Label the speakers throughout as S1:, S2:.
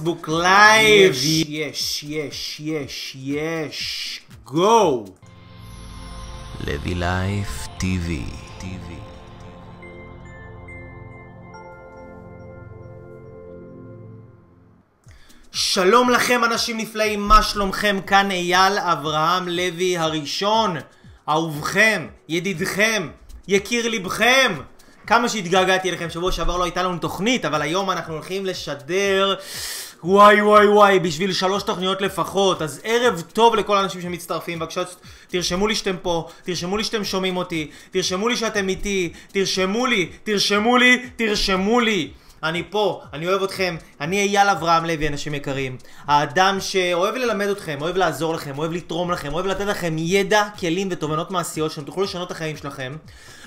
S1: פייסבוק live. יש, יש, יש, יש. go.
S2: לוי Life TV.
S1: שלום לכם אנשים נפלאים, מה שלומכם? כאן אייל אברהם לוי הראשון, אהובכם, ידידכם, יקיר לבכם. כמה שהתגעגעתי אליכם, שבוע שעבר לא הייתה לנו תוכנית, אבל היום אנחנו הולכים לשדר וואי וואי וואי בשביל שלוש תוכניות לפחות. אז ערב טוב לכל האנשים שמצטרפים, בבקשה תרשמו לי שאתם פה, תרשמו לי שאתם שומעים אותי, תרשמו לי שאתם איתי, תרשמו לי, תרשמו לי, תרשמו לי. אני פה, אני אוהב אתכם, אני אייל אברהם לוי, אנשים יקרים. האדם שאוהב ללמד אתכם, אוהב לעזור לכם, אוהב לתרום לכם, אוהב לתת לכם ידע, כלים ותובנות מעשיות שאתם תוכלו לשנות את החיים שלכם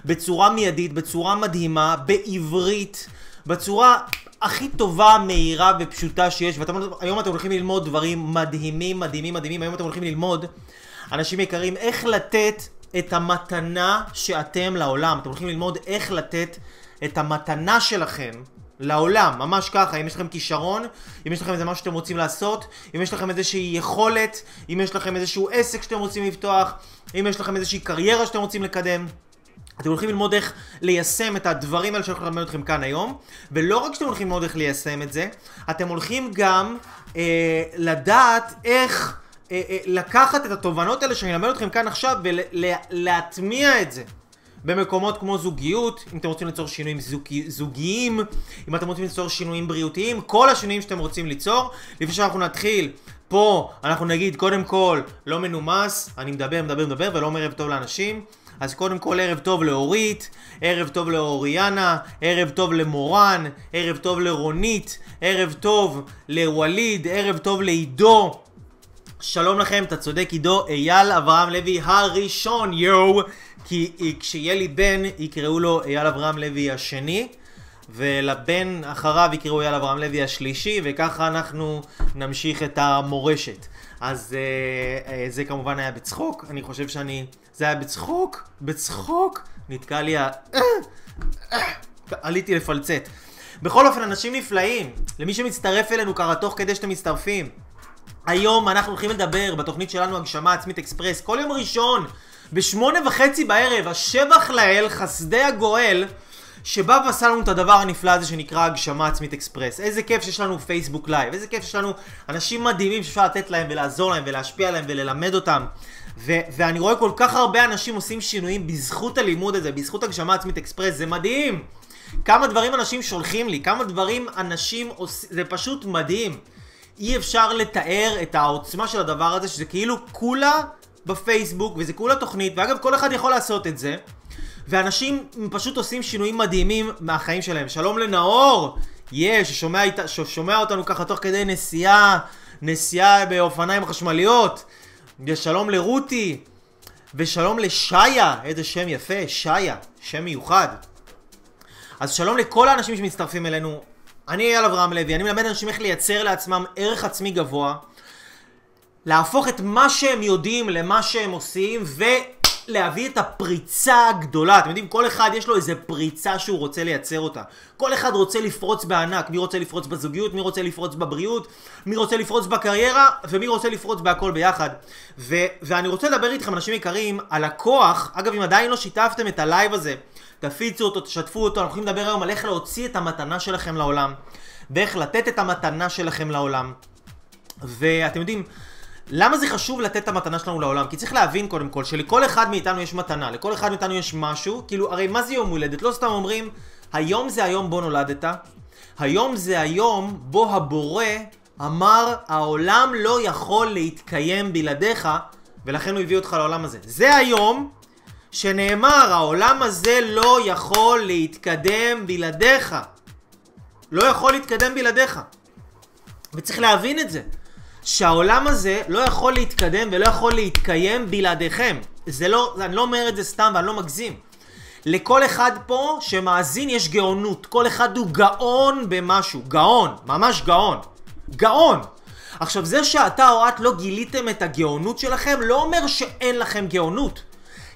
S1: בצורה מיידית, בצורה מדהימה, בעברית, בצורה הכי טובה, מהירה ופשוטה שיש. והיום אתם הולכים ללמוד דברים מדהימים, מדהימים, מדהימים. היום אתם הולכים ללמוד, אנשים יקרים, איך לתת את המתנה שאתם לעולם. אתם הולכים ללמוד איך לתת את המתנה שלכם לעולם, ממש ככה, אם יש לכם כישרון, אם יש לכם איזה משהו שאתם רוצים לעשות, אם יש לכם איזושהי יכולת, אם יש לכם איזשהו עסק שאתם רוצים לפתוח, אם יש לכם איזושהי קריירה שאתם רוצים לקדם. אתם הולכים ללמוד איך ליישם את הדברים האלה שאני הולך ללמד אתכם כאן היום, ולא רק שאתם הולכים ללמוד איך ליישם את זה, אתם הולכים גם אה, לדעת איך אה, אה, לקחת את התובנות האלה שאני אלמד אתכם כאן עכשיו ולהטמיע את זה. במקומות כמו זוגיות, אם אתם רוצים ליצור שינויים זוג... זוגיים, אם אתם רוצים ליצור שינויים בריאותיים, כל השינויים שאתם רוצים ליצור. לפני שאנחנו נתחיל, פה אנחנו נגיד קודם כל לא מנומס, אני מדבר, מדבר, מדבר ולא אומר ערב טוב לאנשים. אז קודם כל ערב טוב לאורית, ערב טוב לאוריאנה, ערב טוב למורן, ערב טוב לרונית, ערב טוב לווליד, ערב טוב לעידו. שלום לכם, אתה צודק עידו, אייל אברהם לוי הראשון, יואו. כי כשיהיה לי בן, יקראו לו אייל אברהם לוי השני, ולבן אחריו יקראו אייל אברהם לוי השלישי, וככה אנחנו נמשיך את המורשת. אז אה, אה, זה כמובן היה בצחוק, אני חושב שאני... זה היה בצחוק, בצחוק, נתקע לי ה... אה, עליתי לפלצט. בכל אופן, אנשים נפלאים, למי שמצטרף אלינו ככה תוך כדי שאתם מצטרפים. היום אנחנו הולכים לדבר בתוכנית שלנו הגשמה עצמית אקספרס, כל יום ראשון בשמונה וחצי בערב, השבח לאל, חסדי הגואל, שבא ועשה לנו את הדבר הנפלא הזה שנקרא הגשמה עצמית אקספרס. איזה כיף שיש לנו פייסבוק live, איזה כיף שיש לנו אנשים מדהימים שאפשר לתת להם ולעזור להם ולהשפיע עליהם וללמד אותם. ו- ואני רואה כל כך הרבה אנשים עושים שינויים בזכות הלימוד הזה, בזכות הגשמה עצמית אקספרס, זה מדהים. כמה דברים אנשים שולחים לי, כמה דברים אנשים עושים, זה פשוט מדהים. אי אפשר לתאר את העוצמה של הדבר הזה, שזה כאילו כולה בפייסבוק, וזה כולה תוכנית, ואגב, כל אחד יכול לעשות את זה. ואנשים פשוט עושים שינויים מדהימים מהחיים שלהם. שלום לנאור! יש, yeah, ששומע, ששומע אותנו ככה תוך כדי נסיעה, נסיעה באופניים חשמליות. שלום לרותי, ושלום לשיה, איזה שם יפה, שיה, שם מיוחד. אז שלום לכל האנשים שמצטרפים אלינו. אני אייל אברהם לוי, אני מלמד אנשים איך לייצר לעצמם ערך עצמי גבוה. להפוך את מה שהם יודעים למה שהם עושים ולהביא את הפריצה הגדולה. אתם יודעים, כל אחד יש לו איזה פריצה שהוא רוצה לייצר אותה. כל אחד רוצה לפרוץ בענק. מי רוצה לפרוץ בזוגיות, מי רוצה לפרוץ בבריאות, מי רוצה לפרוץ בקריירה, ומי רוצה לפרוץ בהכל ביחד. ו- ואני רוצה לדבר איתכם, אנשים יקרים, על הכוח. אגב, אם עדיין לא שיתפתם את הלייב הזה, תפיצו אותו, תשתפו אותו. אנחנו הולכים לדבר היום על איך להוציא את המתנה שלכם לעולם. ואיך לתת את המתנה שלכם לעולם. ואתם יודעים, למה זה חשוב לתת את המתנה שלנו לעולם? כי צריך להבין קודם כל שלכל אחד מאיתנו יש מתנה, לכל אחד מאיתנו יש משהו, כאילו הרי מה זה יום הולדת? לא סתם אומרים, היום זה היום בו נולדת, היום זה היום בו הבורא אמר העולם לא יכול להתקיים בלעדיך ולכן הוא הביא אותך לעולם הזה. זה היום שנאמר העולם הזה לא יכול להתקדם בלעדיך. לא יכול להתקדם בלעדיך. וצריך להבין את זה. שהעולם הזה לא יכול להתקדם ולא יכול להתקיים בלעדיכם. זה לא, אני לא אומר את זה סתם ואני לא מגזים. לכל אחד פה שמאזין יש גאונות. כל אחד הוא גאון במשהו. גאון. ממש גאון. גאון. עכשיו זה שאתה או את לא גיליתם את הגאונות שלכם לא אומר שאין לכם גאונות.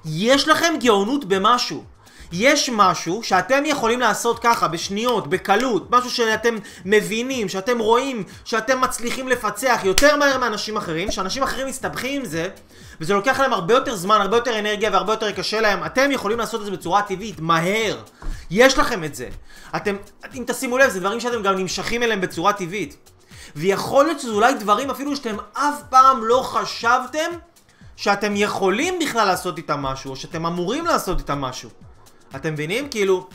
S1: יש לכם גאונות במשהו. יש משהו שאתם יכולים לעשות ככה, בשניות, בקלות, משהו שאתם מבינים, שאתם רואים, שאתם מצליחים לפצח יותר מהר מאנשים אחרים, שאנשים אחרים מסתבכים עם זה, וזה לוקח להם הרבה יותר זמן, הרבה יותר אנרגיה והרבה יותר קשה להם, אתם יכולים לעשות את זה בצורה טבעית, מהר. יש לכם את זה. אתם, אם תשימו לב, זה דברים שאתם גם נמשכים אליהם בצורה טבעית. ויכול להיות שזה אולי דברים אפילו שאתם אף פעם לא חשבתם שאתם יכולים בכלל לעשות איתם משהו, או שאתם אמורים לעשות איתם משהו. אתם מבינים? כאילו,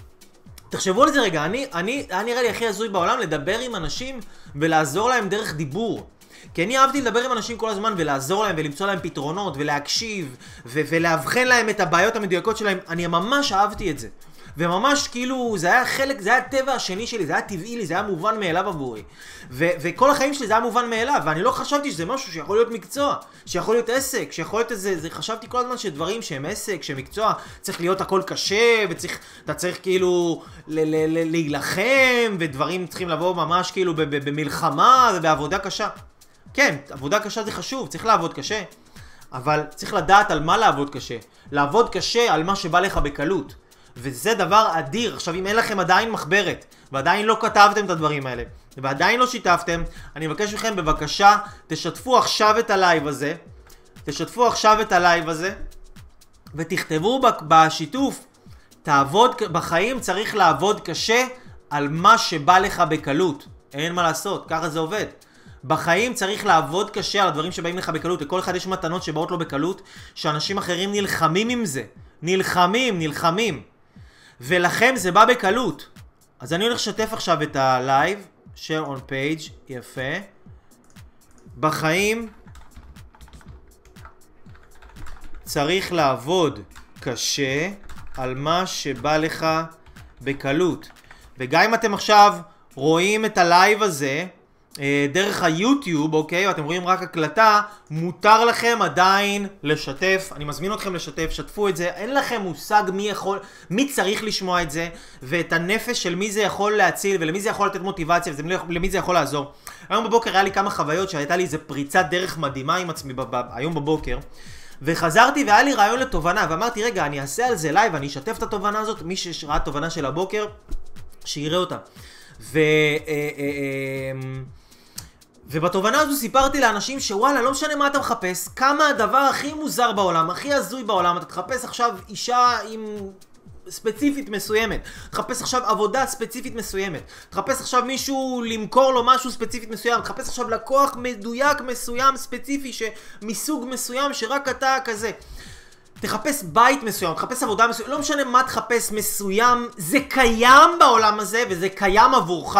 S1: תחשבו על זה רגע, אני, אני, היה נראה לי הכי הזוי בעולם לדבר עם אנשים ולעזור להם דרך דיבור. כי אני אהבתי לדבר עם אנשים כל הזמן ולעזור להם ולמצוא להם פתרונות ולהקשיב ו- ולאבחן להם את הבעיות המדויקות שלהם. אני ממש אהבתי את זה. וממש כאילו, זה היה חלק, זה היה הטבע השני שלי, זה היה טבעי לי, זה היה מובן מאליו עבורי. ו- וכל החיים שלי זה היה מובן מאליו, ואני לא חשבתי שזה משהו שיכול להיות מקצוע, שיכול להיות עסק, שיכול להיות איזה, זה, חשבתי כל הזמן שדברים שהם עסק, שהם מקצוע, צריך להיות הכל קשה, וצריך, אתה צריך כאילו ל- ל- ל- להילחם, ודברים צריכים לבוא ממש כאילו במלחמה ובעבודה קשה. כן, עבודה קשה זה חשוב, צריך לעבוד קשה. אבל צריך לדעת על מה לעבוד קשה. לעבוד קשה על מה שבא לך בקלות. וזה דבר אדיר. עכשיו, אם אין לכם עדיין מחברת, ועדיין לא כתבתם את הדברים האלה, ועדיין לא שיתפתם, אני מבקש מכם, בבקשה, תשתפו עכשיו את הלייב הזה. תשתפו עכשיו את הלייב הזה, ותכתבו בשיתוף, תעבוד, בחיים צריך לעבוד קשה על מה שבא לך בקלות. אין מה לעשות, ככה זה עובד. בחיים צריך לעבוד קשה על הדברים שבאים לך בקלות. לכל אחד יש מתנות שבאות לו בקלות, שאנשים אחרים נלחמים עם זה. נלחמים, נלחמים. ולכם זה בא בקלות. אז אני הולך לשתף עכשיו את הלייב, share on page, יפה. בחיים צריך לעבוד קשה על מה שבא לך בקלות. וגם אם אתם עכשיו רואים את הלייב הזה, דרך היוטיוב, אוקיי, ואתם רואים רק הקלטה, מותר לכם עדיין לשתף. אני מזמין אתכם לשתף, שתפו את זה. אין לכם מושג מי יכול, מי צריך לשמוע את זה, ואת הנפש של מי זה יכול להציל, ולמי זה יכול לתת מוטיבציה, ולמי זה יכול לעזור. היום בבוקר היה לי כמה חוויות שהייתה לי איזה פריצת דרך מדהימה עם עצמי היום בבוקר. וחזרתי והיה לי רעיון לתובנה, ואמרתי, רגע, אני אעשה על זה לייב, אני אשתף את התובנה הזאת, מי שראה תובנה של הבוקר, שיראה אותה. ו... אה, אה, אה, ובתובנה הזו סיפרתי לאנשים שוואלה, לא משנה מה אתה מחפש, כמה הדבר הכי מוזר בעולם, הכי הזוי בעולם, אתה תחפש עכשיו אישה עם... ספציפית מסוימת, תחפש עכשיו עבודה ספציפית מסוימת, תחפש עכשיו מישהו למכור לו משהו ספציפית מסוים, תחפש עכשיו לקוח מדויק מסוים ספציפי מסוג מסוים שרק אתה כזה. תחפש בית מסוים, תחפש עבודה מסוים, לא משנה מה תחפש מסוים, זה קיים בעולם הזה וזה קיים עבורך.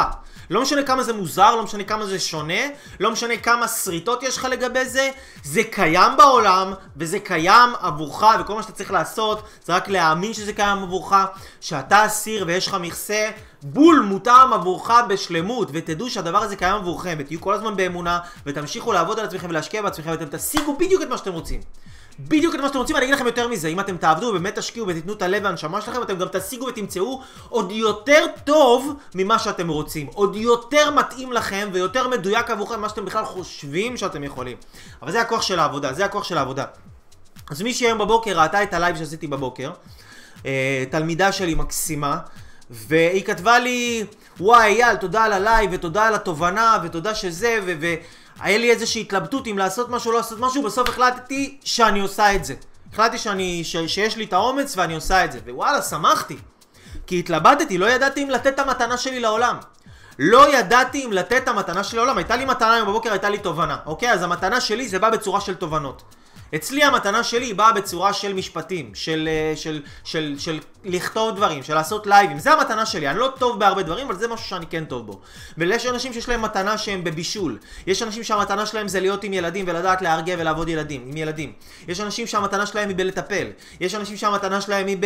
S1: לא משנה כמה זה מוזר, לא משנה כמה זה שונה, לא משנה כמה שריטות יש לך לגבי זה, זה קיים בעולם, וזה קיים עבורך, וכל מה שאתה צריך לעשות, זה רק להאמין שזה קיים עבורך, שאתה אסיר ויש לך מכסה בול מותאם עבורך בשלמות, ותדעו שהדבר הזה קיים עבורכם, ותהיו כל הזמן באמונה, ותמשיכו לעבוד על עצמכם ולהשקיע בעצמכם, ואתם תשיגו בדיוק את מה שאתם רוצים. בדיוק את מה שאתם רוצים, אני אגיד לכם יותר מזה, אם אתם תעבדו ובאמת תשקיעו ותיתנו את הלב והנשמה שלכם, אתם גם תשיגו ותמצאו עוד יותר טוב ממה שאתם רוצים. עוד יותר מתאים לכם ויותר מדויק עבורכם ממה שאתם בכלל חושבים שאתם יכולים. אבל זה הכוח של העבודה, זה הכוח של העבודה. אז מי שהיום בבוקר ראתה את הלייב שעשיתי בבוקר, אה, תלמידה שלי מקסימה, והיא כתבה לי, וואי אייל, תודה על הלייב ותודה על התובנה ותודה שזה, ו... ו- היה לי איזושהי התלבטות אם לעשות משהו או לא לעשות משהו, בסוף החלטתי שאני עושה את זה. החלטתי שאני, ש, שיש לי את האומץ ואני עושה את זה. ווואלה, שמחתי. כי התלבטתי, לא ידעתי אם לתת את המתנה שלי לעולם. לא ידעתי אם לתת את המתנה שלי לעולם. הייתה לי מתנה היום בבוקר, הייתה לי תובנה. אוקיי? אז המתנה שלי זה בא בצורה של תובנות. אצלי המתנה שלי באה בצורה של משפטים, של, אה, של, של, של, של לכתוב דברים, של לעשות לייבים. זה המתנה שלי. אני לא טוב בהרבה דברים, אבל זה משהו שאני כן טוב בו. ויש אנשים שיש להם מתנה שהם בבישול. יש אנשים שהמתנה שלהם זה להיות עם ילדים ולדעת להרגיע ולעבוד ילדים, עם ילדים. יש אנשים שהמתנה שלהם היא בלטפל. יש אנשים שהמתנה שלהם היא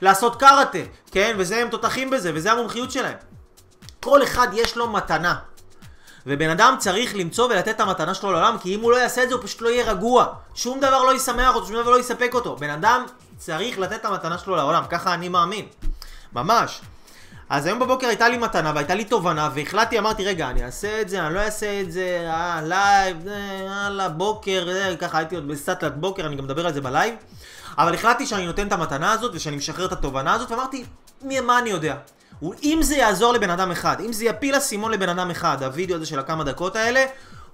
S1: בלעשות קראטה, כן? וזה הם תותחים בזה, וזה המומחיות שלהם. כל אחד יש לו מתנה. ובן אדם צריך למצוא ולתת את המתנה שלו לעולם, כי אם הוא לא יעשה את זה הוא פשוט לא יהיה רגוע. שום דבר לא ישמח אותו, שום דבר לא יספק אותו. בן אדם צריך לתת את המתנה שלו לעולם, ככה אני מאמין. ממש. אז היום בבוקר הייתה לי מתנה והייתה לי תובנה, והחלטתי, אמרתי, רגע, אני אעשה את זה, אני לא אעשה את זה, אה, לייב, אה, יאללה, בוקר, אה, ככה הייתי עוד בסטלת בוקר, אני גם מדבר על זה בלייב. אבל החלטתי שאני נותן את המתנה הזאת ושאני משחרר את התובנה הזאת, ואמרתי, מה אני יודע? אם זה יעזור לבן אדם אחד, אם זה יפיל אסימון לבן אדם אחד, הווידאו הזה של הכמה דקות האלה,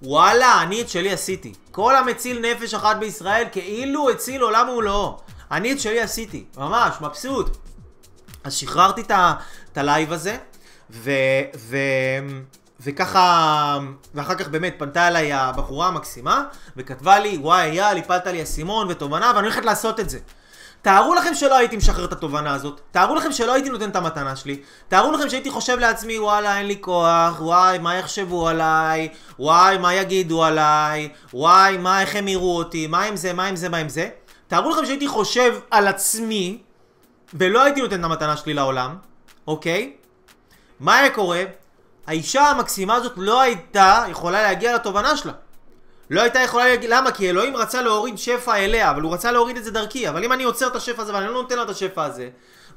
S1: וואלה, אני את שלי עשיתי. כל המציל נפש אחת בישראל כאילו הציל עולם ומלואו. אני את שלי עשיתי, ממש, מבסוט. אז שחררתי את הלייב הזה, ו... ו... וככה, ואחר כך באמת פנתה אליי הבחורה המקסימה, וכתבה לי, וואי אייל, הפלת לי אסימון ותובנה, ואני הולכת לעשות את זה. תארו לכם שלא הייתי משחרר את התובנה הזאת, תארו לכם שלא הייתי נותן את המתנה שלי, תארו לכם שהייתי חושב לעצמי, וואלה, אין לי כוח, וואי, מה יחשבו עליי, וואי, מה יגידו עליי, וואי, מה, איך הם יראו אותי, מה עם זה, מה עם זה, מה עם זה. תארו לכם שהייתי חושב על עצמי, ולא הייתי נותן את המתנה שלי לעולם, אוקיי? מה היה קורה? האישה המקסימה הזאת לא הייתה יכולה להגיע לתובנה שלה. לא הייתה יכולה להגיע, למה? כי אלוהים רצה להוריד שפע אליה, אבל הוא רצה להוריד את זה דרכי. אבל אם אני עוצר את השפע הזה ואני לא נותן לה את השפע הזה,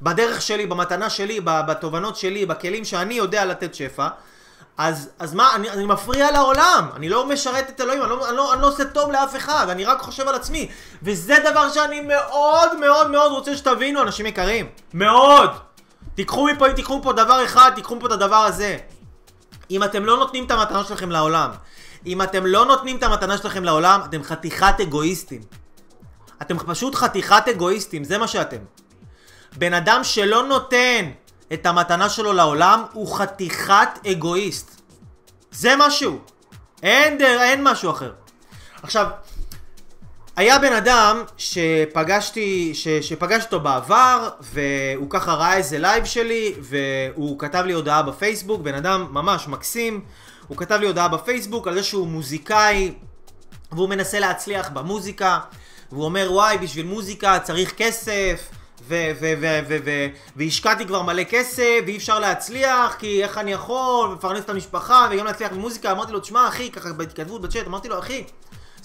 S1: בדרך שלי, במתנה שלי, בתובנות שלי, בכלים שאני יודע לתת שפע, אז, אז מה, אני, אני מפריע לעולם, אני לא משרת את אלוהים, אני לא, אני, לא, אני לא עושה טוב לאף אחד, אני רק חושב על עצמי. וזה דבר שאני מאוד מאוד מאוד רוצה שתבינו, אנשים יקרים. מאוד! תיקחו מפה, אם תיקחו פה דבר אחד, תיקחו מפה את הדבר הזה. אם אתם לא נותנים את המתנה שלכם לעולם, אם אתם לא נותנים את המתנה שלכם לעולם, אתם חתיכת אגואיסטים. אתם פשוט חתיכת אגואיסטים, זה מה שאתם. בן אדם שלא נותן את המתנה שלו לעולם, הוא חתיכת אגואיסט. זה משהו. אין, אין משהו אחר. עכשיו, היה בן אדם שפגשתי, ש, שפגשתי אותו בעבר, והוא ככה ראה איזה לייב שלי, והוא כתב לי הודעה בפייסבוק, בן אדם ממש מקסים, הוא כתב לי הודעה בפייסבוק על זה שהוא מוזיקאי, והוא מנסה להצליח במוזיקה, והוא אומר וואי, בשביל מוזיקה צריך כסף, והשקעתי כבר מלא כסף, ואי אפשר להצליח, כי איך אני יכול, לפרנס את המשפחה, וגם להצליח במוזיקה, אמרתי לו, תשמע אחי, ככה בהתכתבות בצ'אט, אמרתי לו, אחי,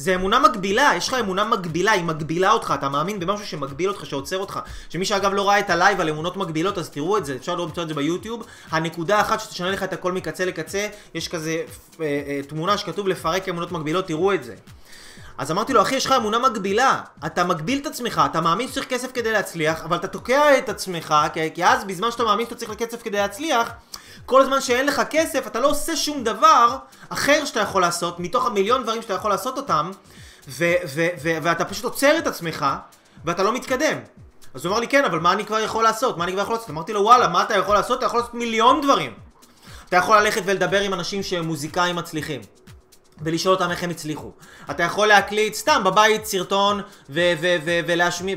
S1: זה אמונה מגבילה, יש לך אמונה מגבילה, היא מגבילה אותך, אתה מאמין במשהו שמגביל אותך, שעוצר אותך. ומי שאגב לא ראה את הלייב על אמונות מגבילות, אז תראו את זה, אפשר לראות את זה ביוטיוב. הנקודה האחת שתשנה לך את הכל מקצה לקצה, יש כזה אה, אה, תמונה שכתוב לפרק אמונות מגבילות, תראו את זה. אז אמרתי לו, אחי, יש לך אמונה מגבילה. אתה מגביל את עצמך, אתה מאמין שצריך כסף כדי להצליח, אבל אתה תוקע את עצמך, כי, כי אז בזמן שאתה מאמין שאתה צריך כסף כדי להצליח, כל זמן שאין לך כסף, אתה לא עושה שום דבר אחר שאתה יכול לעשות, מתוך המיליון דברים שאתה יכול לעשות אותם, ו- ו- ו- ואתה פשוט עוצר את עצמך, ואתה לא מתקדם. אז הוא אמר לי, כן, אבל מה אני כבר יכול לעשות? מה אני כבר יכול לעשות? אמרתי לו, וואלה, מה אתה יכול לעשות? אתה יכול לעשות מיליון דברים. אתה יכול ללכת ולדבר עם אנשים שהם מוזיקאים מצליחים. ולשאול אותם איך הם הצליחו. אתה יכול להקליט סתם בבית סרטון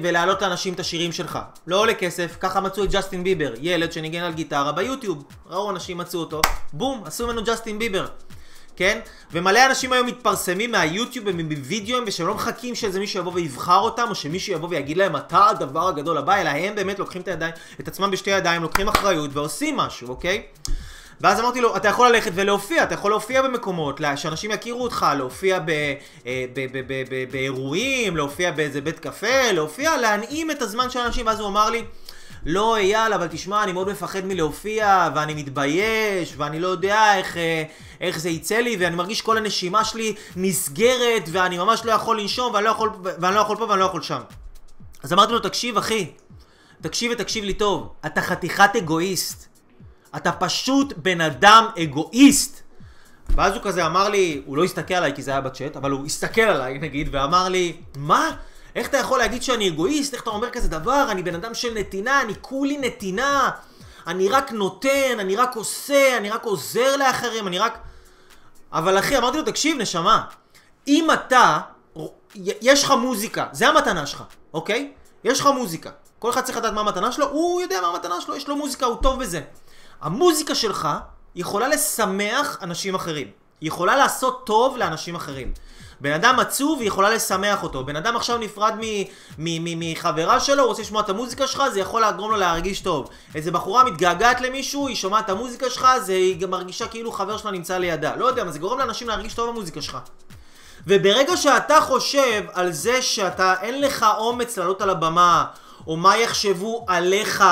S1: ולהעלות לאנשים את השירים שלך. לא עולה כסף, ככה מצאו את ג'סטין ביבר, ילד שניגן על גיטרה ביוטיוב. ראו אנשים מצאו אותו, בום, עשו ממנו ג'סטין ביבר. כן? ומלא אנשים היום מתפרסמים מהיוטיוב ומווידאוים ושהם לא מחכים שאיזה מישהו יבוא ויבחר אותם או שמישהו יבוא ויגיד להם אתה הדבר הגדול הבא אלא הם באמת לוקחים את הידיים, את עצמם בשתי ידיים, לוקחים אחריות ועושים משהו, אוקיי? ואז אמרתי לו, אתה יכול ללכת ולהופיע, אתה יכול להופיע במקומות, שאנשים יכירו אותך, להופיע אה, באירועים, להופיע באיזה בית קפה, להופיע, להנעים את הזמן של האנשים, ואז הוא אמר לי, לא אייל, אבל תשמע, אני מאוד מפחד מלהופיע, ואני מתבייש, ואני לא יודע איך, אה, איך זה יצא לי, ואני מרגיש כל הנשימה שלי נסגרת, ואני ממש לא יכול לנשום, ואני לא יכול, ואני לא יכול פה ואני לא יכול שם. אז אמרתי לו, תקשיב אחי, תקשיב ותקשיב לי טוב, אתה חתיכת אגואיסט. אתה פשוט בן אדם אגואיסט. ואז הוא כזה אמר לי, הוא לא הסתכל עליי כי זה היה בצ'אט, אבל הוא הסתכל עליי נגיד, ואמר לי, מה? איך אתה יכול להגיד שאני אגואיסט? איך אתה אומר כזה דבר? אני בן אדם של נתינה, אני כולי נתינה. אני רק נותן, אני רק עושה, אני רק עוזר לאחרים, אני רק... אבל אחי, אמרתי לו, תקשיב, נשמה, אם אתה, יש לך מוזיקה, זה המתנה שלך, אוקיי? יש לך מוזיקה. כל אחד צריך לדעת מה המתנה שלו, הוא יודע מה המתנה שלו, יש לו מוזיקה, הוא טוב בזה. המוזיקה שלך יכולה לשמח אנשים אחרים. היא יכולה לעשות טוב לאנשים אחרים. בן אדם עצוב, היא יכולה לשמח אותו. בן אדם עכשיו נפרד מחברה שלו, הוא רוצה לשמוע את המוזיקה שלך, זה יכול לגרום לו להרגיש טוב. איזה בחורה מתגעגעת למישהו, היא שומעת את המוזיקה שלך, זה, היא גם מרגישה כאילו חבר שלה נמצא לידה. לא יודע, אבל זה גורם לאנשים להרגיש טוב במוזיקה שלך. וברגע שאתה חושב על זה שאתה, אין לך אומץ לעלות על הבמה, או מה יחשבו עליך,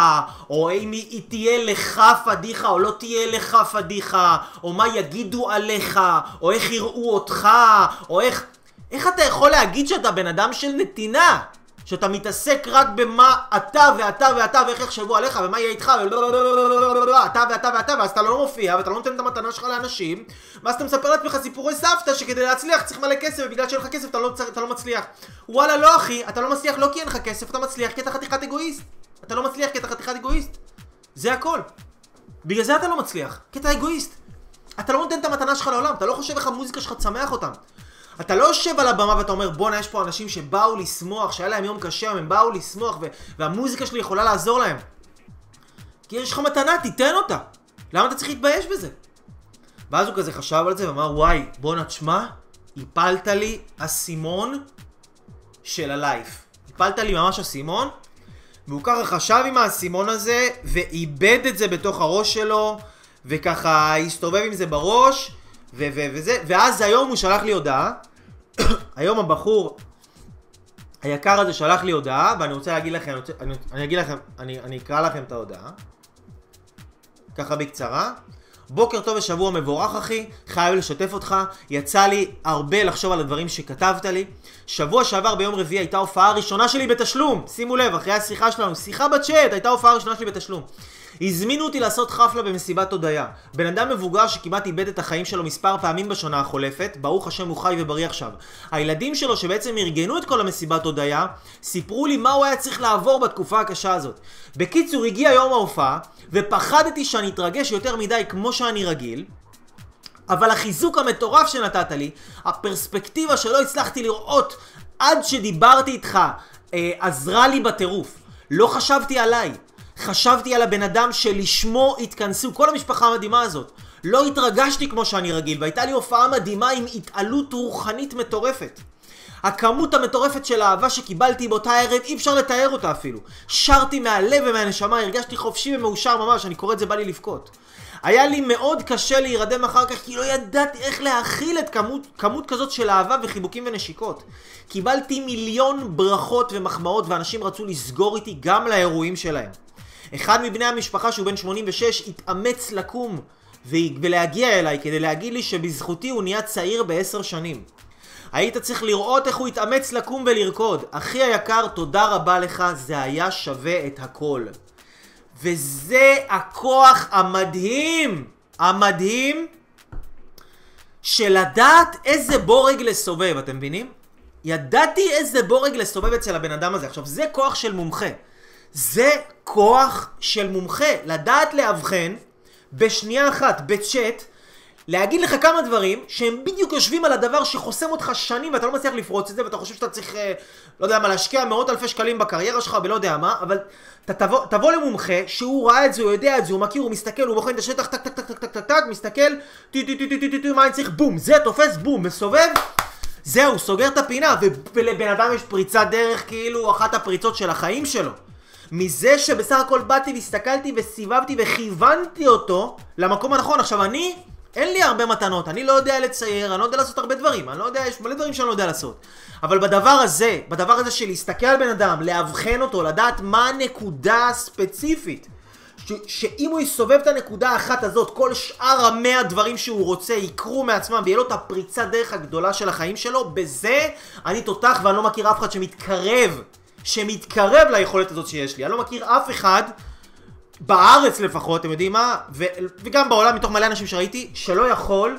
S1: או אם היא תהיה לך פדיחה או לא תהיה לך פדיחה, או מה יגידו עליך, או איך יראו אותך, או איך... איך אתה יכול להגיד שאתה בן אדם של נתינה? שאתה מתעסק רק במה אתה ואתה ואתה ואיך יחשבו עליך ומה יהיה איתך ואתה ואתה ואתה ואז אתה לא מופיע ואתה לא נותן את המתנה שלך לאנשים ואז אתה מספר לעצמך סיפורי סבתא שכדי להצליח צריך מלא כסף ובגלל שאין לך כסף אתה לא, אתה לא מצליח. וואלה לא אחי אתה לא מצליח לא כי אין לך כסף אתה מצליח כי אתה חתיכת אגואיסט. אתה לא מצליח כי אתה חתיכת אגואיסט. זה הכל. בגלל זה אתה לא מצליח כי אתה אגואיסט. אתה לא נותן את המתנה שלך לעולם אתה לא חושב איך המוזיקה שלך תשמח אותם אתה לא יושב על הבמה ואתה אומר בואנה יש פה אנשים שבאו לשמוח, שהיה להם יום קשה, הם באו לשמוח והמוזיקה שלי יכולה לעזור להם. כי יש לך מתנה, תיתן אותה. למה אתה צריך להתבייש בזה? ואז הוא כזה חשב על זה ואמר וואי בואנה תשמע, הפלת לי אסימון של הלייף. הפלת לי ממש אסימון והוא ככה חשב עם האסימון הזה ואיבד את זה בתוך הראש שלו וככה הסתובב עם זה בראש ו- ו- וזה, ואז היום הוא שלח לי הודעה, היום הבחור היקר הזה שלח לי הודעה, ואני רוצה להגיד לכם, אני, רוצה, אני, אני אגיד לכם, אני, אני אקרא לכם את ההודעה, ככה בקצרה. בוקר טוב ושבוע מבורך אחי, חייב לשתף אותך, יצא לי הרבה לחשוב על הדברים שכתבת לי. שבוע שעבר ביום רביעי הייתה הופעה ראשונה שלי בתשלום, שימו לב, אחרי השיחה שלנו, שיחה בצ'אט, הייתה הופעה ראשונה שלי בתשלום. הזמינו אותי לעשות חפלה במסיבת הודיה. בן אדם מבוגר שכמעט איבד את החיים שלו מספר פעמים בשנה החולפת, ברוך השם הוא חי ובריא עכשיו. הילדים שלו שבעצם ארגנו את כל המסיבת הודיה, סיפרו לי מה הוא היה צריך לעבור בתקופה הקשה הזאת. בקיצור, הגיע יום ההופעה, ופחדתי שאני אתרגש יותר מדי כמו שאני רגיל, אבל החיזוק המטורף שנתת לי, הפרספקטיבה שלא הצלחתי לראות עד שדיברתי איתך, אה, עזרה לי בטירוף. לא חשבתי עליי. חשבתי על הבן אדם שלשמו התכנסו כל המשפחה המדהימה הזאת. לא התרגשתי כמו שאני רגיל, והייתה לי הופעה מדהימה עם התעלות רוחנית מטורפת. הכמות המטורפת של האהבה שקיבלתי באותה ערב, אי אפשר לתאר אותה אפילו. שרתי מהלב ומהנשמה, הרגשתי חופשי ומאושר ממש, אני קורא את זה בא לי לבכות. היה לי מאוד קשה להירדם אחר כך, כי לא ידעתי איך להכיל את כמות, כמות כזאת של אהבה וחיבוקים ונשיקות. קיבלתי מיליון ברכות ומחמאות, ואנשים רצו לסגור איתי גם לאירועים שלהם. אחד מבני המשפחה שהוא בן 86 התאמץ לקום ולהגיע אליי כדי להגיד לי שבזכותי הוא נהיה צעיר בעשר שנים. היית צריך לראות איך הוא התאמץ לקום ולרקוד. אחי היקר, תודה רבה לך, זה היה שווה את הכל. וזה הכוח המדהים, המדהים, של לדעת איזה בורג לסובב, אתם מבינים? ידעתי איזה בורג לסובב אצל הבן אדם הזה. עכשיו, זה כוח של מומחה. זה כוח של מומחה, לדעת לאבחן בשנייה אחת, בצ'אט, להגיד לך כמה דברים שהם בדיוק יושבים על הדבר שחוסם אותך שנים ואתה לא מצליח לפרוץ את זה ואתה חושב שאתה צריך, אה, לא יודע מה, להשקיע מאות אלפי שקלים בקריירה שלך ולא יודע מה, אבל אתה תבוא, תבוא למומחה שהוא ראה את זה, הוא יודע את זה, הוא מכיר, הוא מסתכל, הוא בוחן את השטח, טק טק טק טק טק טק טק, מסתכל, טי טי טי טי טי טי מה אני צריך, בום, זה תופס, בום, מסובב, זהו, סוגר את הפינה, ולבן אדם יש פריצת דרך כאילו אחת הפריצות של החיים שלו. מזה שבסך הכל באתי והסתכלתי וסיבבתי וכיוונתי אותו למקום הנכון. עכשיו אני, אין לי הרבה מתנות, אני לא יודע לצייר, אני לא יודע לעשות הרבה דברים, אני לא יודע, יש מלא דברים שאני לא יודע לעשות. אבל בדבר הזה, בדבר הזה של להסתכל על בן אדם, לאבחן אותו, לדעת מה הנקודה הספציפית. ש- שאם הוא יסובב את הנקודה האחת הזאת, כל שאר המאה דברים שהוא רוצה יקרו מעצמם ויהיה לו את הפריצת דרך הגדולה של החיים שלו, בזה אני תותח ואני לא מכיר אף אחד שמתקרב שמתקרב ליכולת הזאת שיש לי. אני לא מכיר אף אחד, בארץ לפחות, אתם יודעים מה, ו- וגם בעולם מתוך מלא אנשים שראיתי, שלא יכול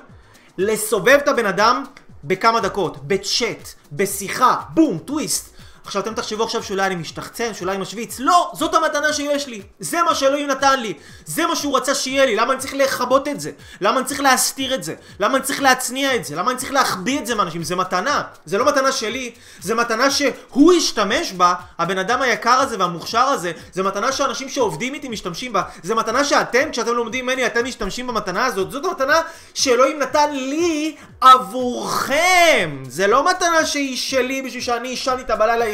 S1: לסובב את הבן אדם בכמה דקות, בצ'אט, בשיחה, בום, טוויסט. עכשיו אתם תחשבו עכשיו שאולי אני משתחצן, שאולי אני משוויץ, לא! זאת המתנה שיש לי! זה מה שאלוהים נתן לי! זה מה שהוא רצה שיהיה לי! למה אני צריך לכבות את זה? למה אני צריך להסתיר את זה? למה אני צריך להצניע את זה? למה אני צריך להחביא את זה מאנשים? זה מתנה! זה לא מתנה שלי, זה מתנה שהוא השתמש בה, הבן אדם היקר הזה והמוכשר הזה, זה מתנה שאנשים שעובדים איתי משתמשים בה, זה מתנה שאתם, כשאתם לומדים ממני, אתם משתמשים במתנה הזאת, זאת המתנה שאלוהים נתן לי עבורכם! זה לא מתנה שהיא שלי בשביל שאני אשן איתה בלילה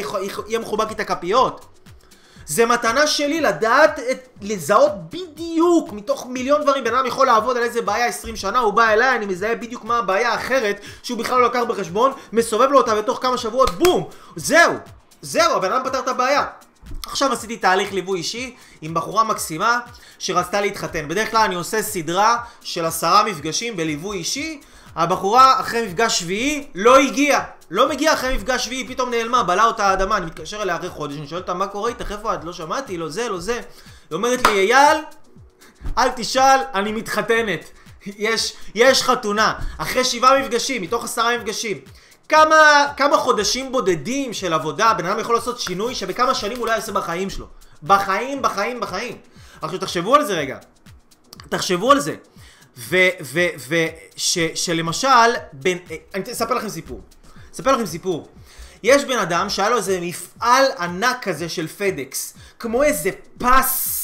S1: יהיה מחובק איתה כפיות. זה מתנה שלי לדעת, את, לזהות בדיוק מתוך מיליון דברים, בן אדם יכול לעבוד על איזה בעיה 20 שנה, הוא בא אליי, אני מזהה בדיוק מה הבעיה האחרת, שהוא בכלל לא לקח בחשבון, מסובב לו אותה בתוך כמה שבועות, בום! זהו! זהו, הבן אדם פתר את הבעיה. עכשיו עשיתי תהליך ליווי אישי עם בחורה מקסימה שרצתה להתחתן. בדרך כלל אני עושה סדרה של עשרה מפגשים בליווי אישי. הבחורה אחרי מפגש שביעי לא הגיעה. לא מגיעה אחרי מפגש שביעי, פתאום נעלמה, בלעה אותה האדמה. אני מתקשר אליה אחרי חודש, אני שואל אותה מה קורה איתך, איפה את? לא שמעתי, לא זה, לא זה. היא אומרת לי, אייל, אל תשאל, אני מתחתנת. יש, יש חתונה. אחרי שבעה מפגשים, מתוך עשרה מפגשים. כמה, כמה חודשים בודדים של עבודה בן אדם יכול לעשות שינוי שבכמה שנים הוא לא יעשה בחיים שלו. בחיים, בחיים, בחיים. עכשיו תחשבו על זה רגע. תחשבו על זה. ו... ו... ו... ש... שלמשל, בין... אני אספר לכם סיפור. אספר לכם סיפור. יש בן אדם שהיה לו איזה מפעל ענק כזה של פדקס, כמו איזה פס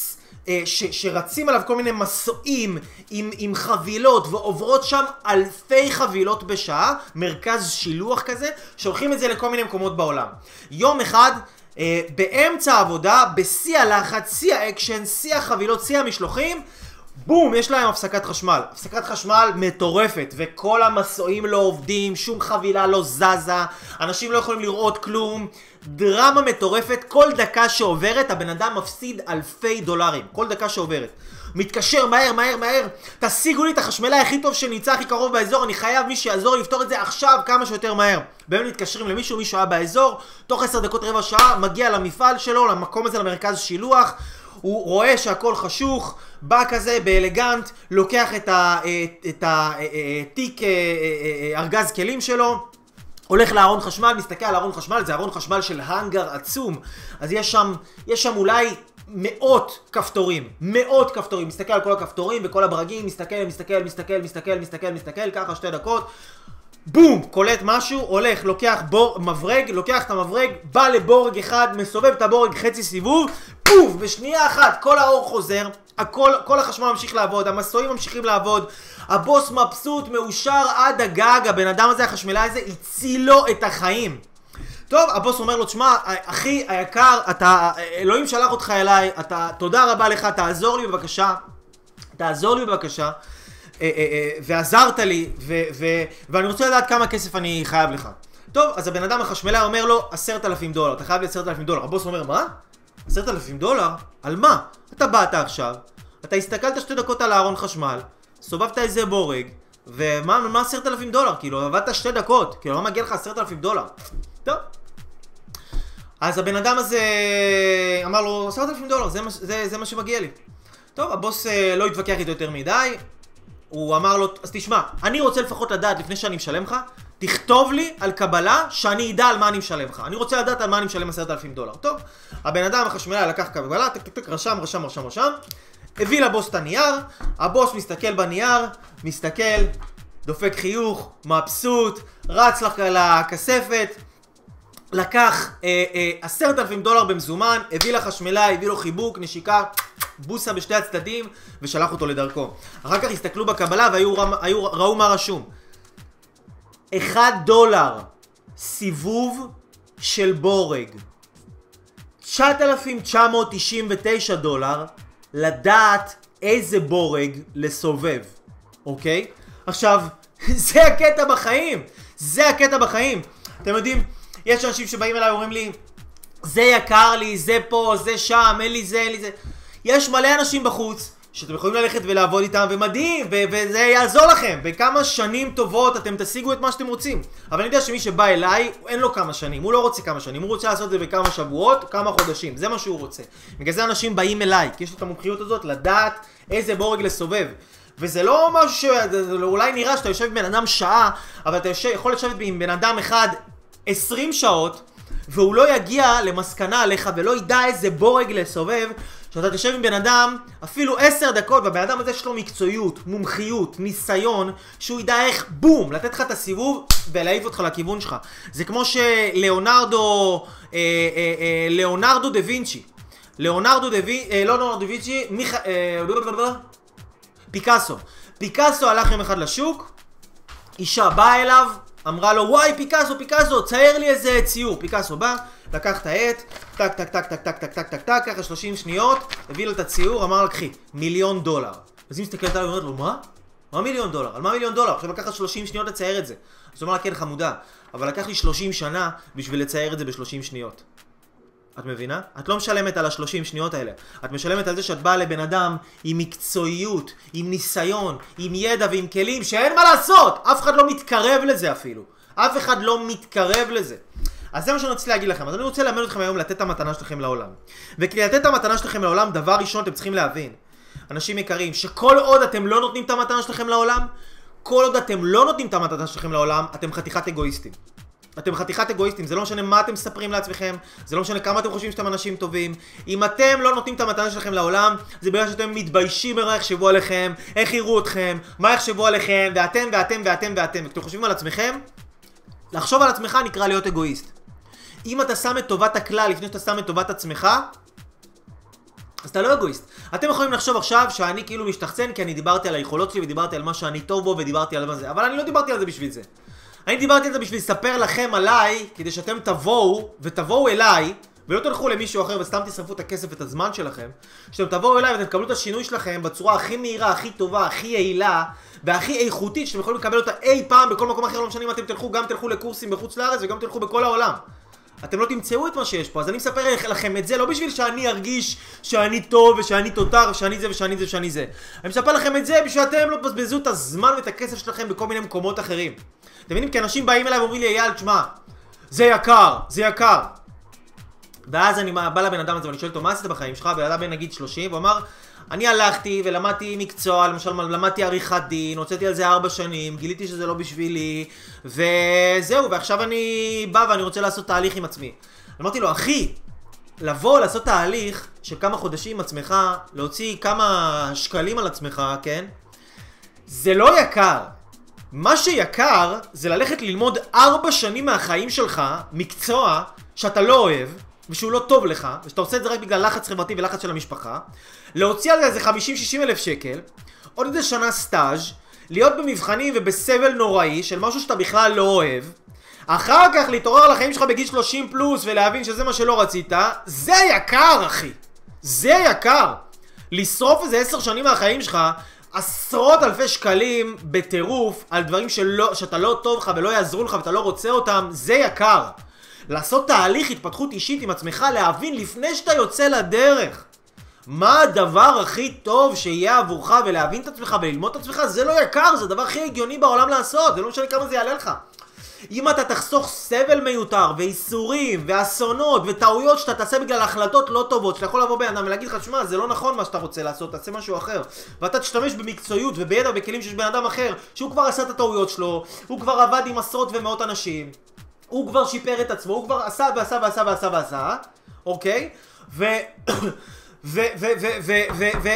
S1: אה, ש, שרצים עליו כל מיני מסועים עם, עם חבילות ועוברות שם אלפי חבילות בשעה, מרכז שילוח כזה, שולחים את זה לכל מיני מקומות בעולם. יום אחד אה, באמצע העבודה, בשיא הלחץ, שיא האקשן, שיא החבילות, שיא המשלוחים, בום, יש להם הפסקת חשמל. הפסקת חשמל מטורפת, וכל המסועים לא עובדים, שום חבילה לא זזה, אנשים לא יכולים לראות כלום. דרמה מטורפת, כל דקה שעוברת הבן אדם מפסיד אלפי דולרים. כל דקה שעוברת. מתקשר מהר, מהר, מהר, תשיגו לי את החשמלאי הכי טוב שנמצא הכי קרוב באזור, אני חייב מי שיעזור לי לפתור את זה עכשיו כמה שיותר מהר. באמת מתקשרים למישהו, מישהו היה באזור, תוך עשר דקות רבע שעה, מגיע למפעל שלו, למקום הזה, למרכז שילוח, הוא רואה שהכל חשוך, בא כזה באלגנט, לוקח את התיק אה, אה, אה, ארגז כלים שלו, הולך לארון חשמל, מסתכל על ארון חשמל, זה ארון חשמל של האנגר עצום, אז יש שם, יש שם אולי מאות כפתורים, מאות כפתורים, מסתכל על כל הכפתורים וכל הברגים, מסתכל, מסתכל, מסתכל, מסתכל, מסתכל, מסתכל, ככה שתי דקות, בום, קולט משהו, הולך, לוקח בור, מברג, לוקח את המברג, בא לבורג אחד, מסובב את הבורג חצי סיבוב, פוף, בשנייה אחת כל האור חוזר, הכל, כל החשמל ממשיך לעבוד, המסועים ממשיכים לעבוד, הבוס מבסוט, מאושר עד הגג, הבן אדם הזה, החשמלאי הזה, הציל לו את החיים. טוב, הבוס אומר לו, תשמע, אחי היקר, אתה, אלוהים שלח אותך אליי, אתה, תודה רבה לך, תעזור לי בבקשה, תעזור לי בבקשה. אה, אה, אה, ועזרת לי, ו, ו, ואני רוצה לדעת כמה כסף אני חייב לך. טוב, אז הבן אדם החשמלאי אומר לו, עשרת אלפים דולר, אתה חייב לי עשרת אלפים דולר. הבוס אומר, מה? עשרת אלפים דולר? על מה? אתה באת עכשיו, אתה הסתכלת שתי דקות על הארון חשמל, סובבת איזה בורג, ומה עשרת אלפים דולר? כאילו, עבדת שתי דקות, כאילו, לא מגיע לך עשרת אלפים דולר. טוב. אז הבן אדם הזה אמר לו, עשרת אלפים דולר, זה, זה, זה מה שמגיע לי. טוב, הבוס לא התווכח איתו יותר מדי, הוא אמר לו, אז תשמע, אני רוצה לפחות לדעת לפני שאני משלם לך, תכתוב לי על קבלה שאני אדע על מה אני משלם לך. אני רוצה לדעת על מה אני משלם עשרת אלפים דולר. טוב, הבן אדם החשמלאי לקח קבלה, טק טק טק, רשם, רשם, רשם, רשם, הביא לבוס את הנייר, הבוס מסתכל בנייר, מסתכל, דופק חיוך, מבסוט, רץ לך לכספת, לקח אה, אה, עשרת אלפים דולר במזומן, הביא לחשמלאי, הביא לו חיבוק, נשיקה, בוסה בשתי הצדדים, ושלח אותו לדרכו. אחר כך הסתכלו בקבלה וראו מה רשום. 1 דולר סיבוב של בורג. 9,999 דולר לדעת איזה בורג לסובב, אוקיי? עכשיו, זה הקטע בחיים! זה הקטע בחיים! אתם יודעים, יש אנשים שבאים אליי ואומרים לי, זה יקר לי, זה פה, זה שם, אין לי זה, אין לי זה. יש מלא אנשים בחוץ שאתם יכולים ללכת ולעבוד איתם, ומדהים, ו- וזה יעזור לכם. בכמה שנים טובות אתם תשיגו את מה שאתם רוצים. אבל אני יודע שמי שבא אליי, אין לו כמה שנים, הוא לא רוצה כמה שנים, הוא רוצה לעשות את זה בכמה שבועות, כמה חודשים, זה מה שהוא רוצה. בגלל זה אנשים באים אליי, כי יש לו את המומחיות הזאת לדעת איזה בורג לסובב. וזה לא משהו ש... אולי נראה שאתה יושב עם בן אדם שעה, אבל אתה יושב, יכול לשבת עם בן אדם אחד 20 שעות, והוא לא יגיע למסקנה עליך ולא ידע איזה בורג לסובב, שאתה תשב עם בן אדם אפילו עשר דקות, והבן אדם הזה יש לו מקצועיות, מומחיות, ניסיון, שהוא ידע איך בום, לתת לך את הסיבוב ולהעיף אותך לכיוון שלך. זה כמו שלאונרדו, אה, אה, אה, לאונרדו דה וינצ'י, לאונרדו דה וינצ'י, אה, לא לאונרדו דה וינצ'י. אה, פיקאסו. פיקאסו הלך יום אחד לשוק, אישה באה אליו, אמרה לו וואי פיקאסו פיקאסו צייר לי איזה ציור פיקאסו בא לקח את העט טק טק טק טק טק טק טק טק טק ככה 30 שניות הביא לו את הציור אמר לה קחי מיליון דולר אז היא מסתכלת עליו ואומרת לו מה? מה מיליון דולר? על מה מיליון דולר? עכשיו לקחת 30 שניות לצייר את זה אז הוא אמר לה כן חמודה אבל לקח לי 30 שנה בשביל לצייר את זה ב-30 שניות את מבינה? את לא משלמת על השלושים שניות האלה. את משלמת על זה שאת באה לבן אדם עם מקצועיות, עם ניסיון, עם ידע ועם כלים שאין מה לעשות! אף אחד לא מתקרב לזה אפילו. אף אחד לא מתקרב לזה. אז זה מה שאני רוצה להגיד לכם. אז אני רוצה ללמד אתכם היום לתת את המתנה שלכם לעולם. וכדי לתת את המתנה שלכם לעולם, דבר ראשון אתם צריכים להבין, אנשים יקרים, שכל עוד אתם לא נותנים את המתנה שלכם לעולם, כל עוד אתם לא נותנים את המתנה שלכם לעולם, אתם חתיכת אגואיסטים. אתם חתיכת אגואיסטים, זה לא משנה מה אתם מספרים לעצמכם, זה לא משנה כמה אתם חושבים שאתם אנשים טובים. אם אתם לא נותנים את המתנה שלכם לעולם, זה בגלל שאתם מתביישים ממה יחשבו עליכם, איך יראו אתכם, מה יחשבו עליכם, ואתם ואתם ואתם ואתם. וכשאתם חושבים על עצמכם, לחשוב על עצמך נקרא להיות אגואיסט. אם אתה שם את טובת הכלל לפני שאתה שם את טובת עצמך, אז אתה לא אגואיסט. אתם יכולים לחשוב עכשיו שאני כאילו משתחצן כי אני דיברתי על היכולות שלי ודיברתי על מה שאני טוב בו ודיברתי על מה זה, אבל אני לא דיברתי על זה בשביל זה. אני דיברתי על זה בשביל לספר לכם עליי, כדי שאתם תבואו, ותבואו אליי, ולא תלכו למישהו אחר וסתם תשרפו את הכסף ואת הזמן שלכם, שאתם תבואו אליי ואתם תקבלו את השינוי שלכם בצורה הכי מהירה, הכי טובה, הכי יעילה, והכי איכותית שאתם יכולים לקבל אותה אי פעם בכל מקום אחר, לא משנה אם אתם תלכו, גם תלכו לקורסים בחוץ לארץ וגם תלכו בכל העולם. אתם לא תמצאו את מה שיש פה, אז אני מספר לכם את זה לא בשביל שאני ארגיש שאני טוב ושאני תותר ושאני זה ושאני זה ושאני זה. אני מספר לכם את זה בשביל שאתם לא תבזבזו את הזמן ואת הכסף שלכם בכל מיני מקומות אחרים. אתם מבינים? כי אנשים באים אליי ואומרים לי, אייל, תשמע, זה יקר, זה יקר. ואז אני בא לבן אדם הזה ואני שואל אותו, מה עשית בחיים שלך? בן אדם בן נגיד 30, והוא אמר, אני הלכתי ולמדתי מקצוע, למשל למדתי עריכת דין, הוצאתי על זה ארבע שנים, גיליתי שזה לא בשבילי, וזהו, ועכשיו אני בא ואני רוצה לעשות תהליך עם עצמי. אמרתי לו, אחי, לבוא לעשות תהליך של כמה חודשים עם עצמך, להוציא כמה שקלים על עצמך, כן? זה לא יקר. מה שיקר זה ללכת ללמוד ארבע שנים מהחיים שלך מקצוע שאתה לא אוהב ושהוא לא טוב לך ושאתה עושה את זה רק בגלל לחץ חברתי ולחץ של המשפחה להוציא על זה איזה 50-60 אלף שקל עוד איזה שנה סטאז' להיות במבחנים ובסבל נוראי של משהו שאתה בכלל לא אוהב אחר כך להתעורר על החיים שלך בגיל 30 פלוס ולהבין שזה מה שלא רצית זה יקר אחי זה יקר לשרוף איזה עשר שנים מהחיים שלך עשרות אלפי שקלים בטירוף על דברים שלא, שאתה לא טוב לך ולא יעזרו לך ואתה לא רוצה אותם, זה יקר. לעשות תהליך התפתחות אישית עם עצמך, להבין לפני שאתה יוצא לדרך מה הדבר הכי טוב שיהיה עבורך ולהבין את עצמך וללמוד את עצמך, זה לא יקר, זה הדבר הכי הגיוני בעולם לעשות, זה לא משנה כמה זה יעלה לך. אם אתה תחסוך סבל מיותר, וייסורים, ואסונות, וטעויות שאתה תעשה בגלל החלטות לא טובות, שאתה יכול לבוא בן אדם ולהגיד לך, שמע, זה לא נכון מה שאתה רוצה לעשות, תעשה משהו אחר. ואתה תשתמש במקצועיות ובידע וכלים שיש בן אדם אחר, שהוא כבר עשה את הטעויות שלו, הוא כבר עבד עם עשרות ומאות אנשים, הוא כבר שיפר את עצמו, הוא כבר עשה ועשה ועשה ועשה ועשה, אוקיי? ו... ו... ו... ו... ו... ו... ו...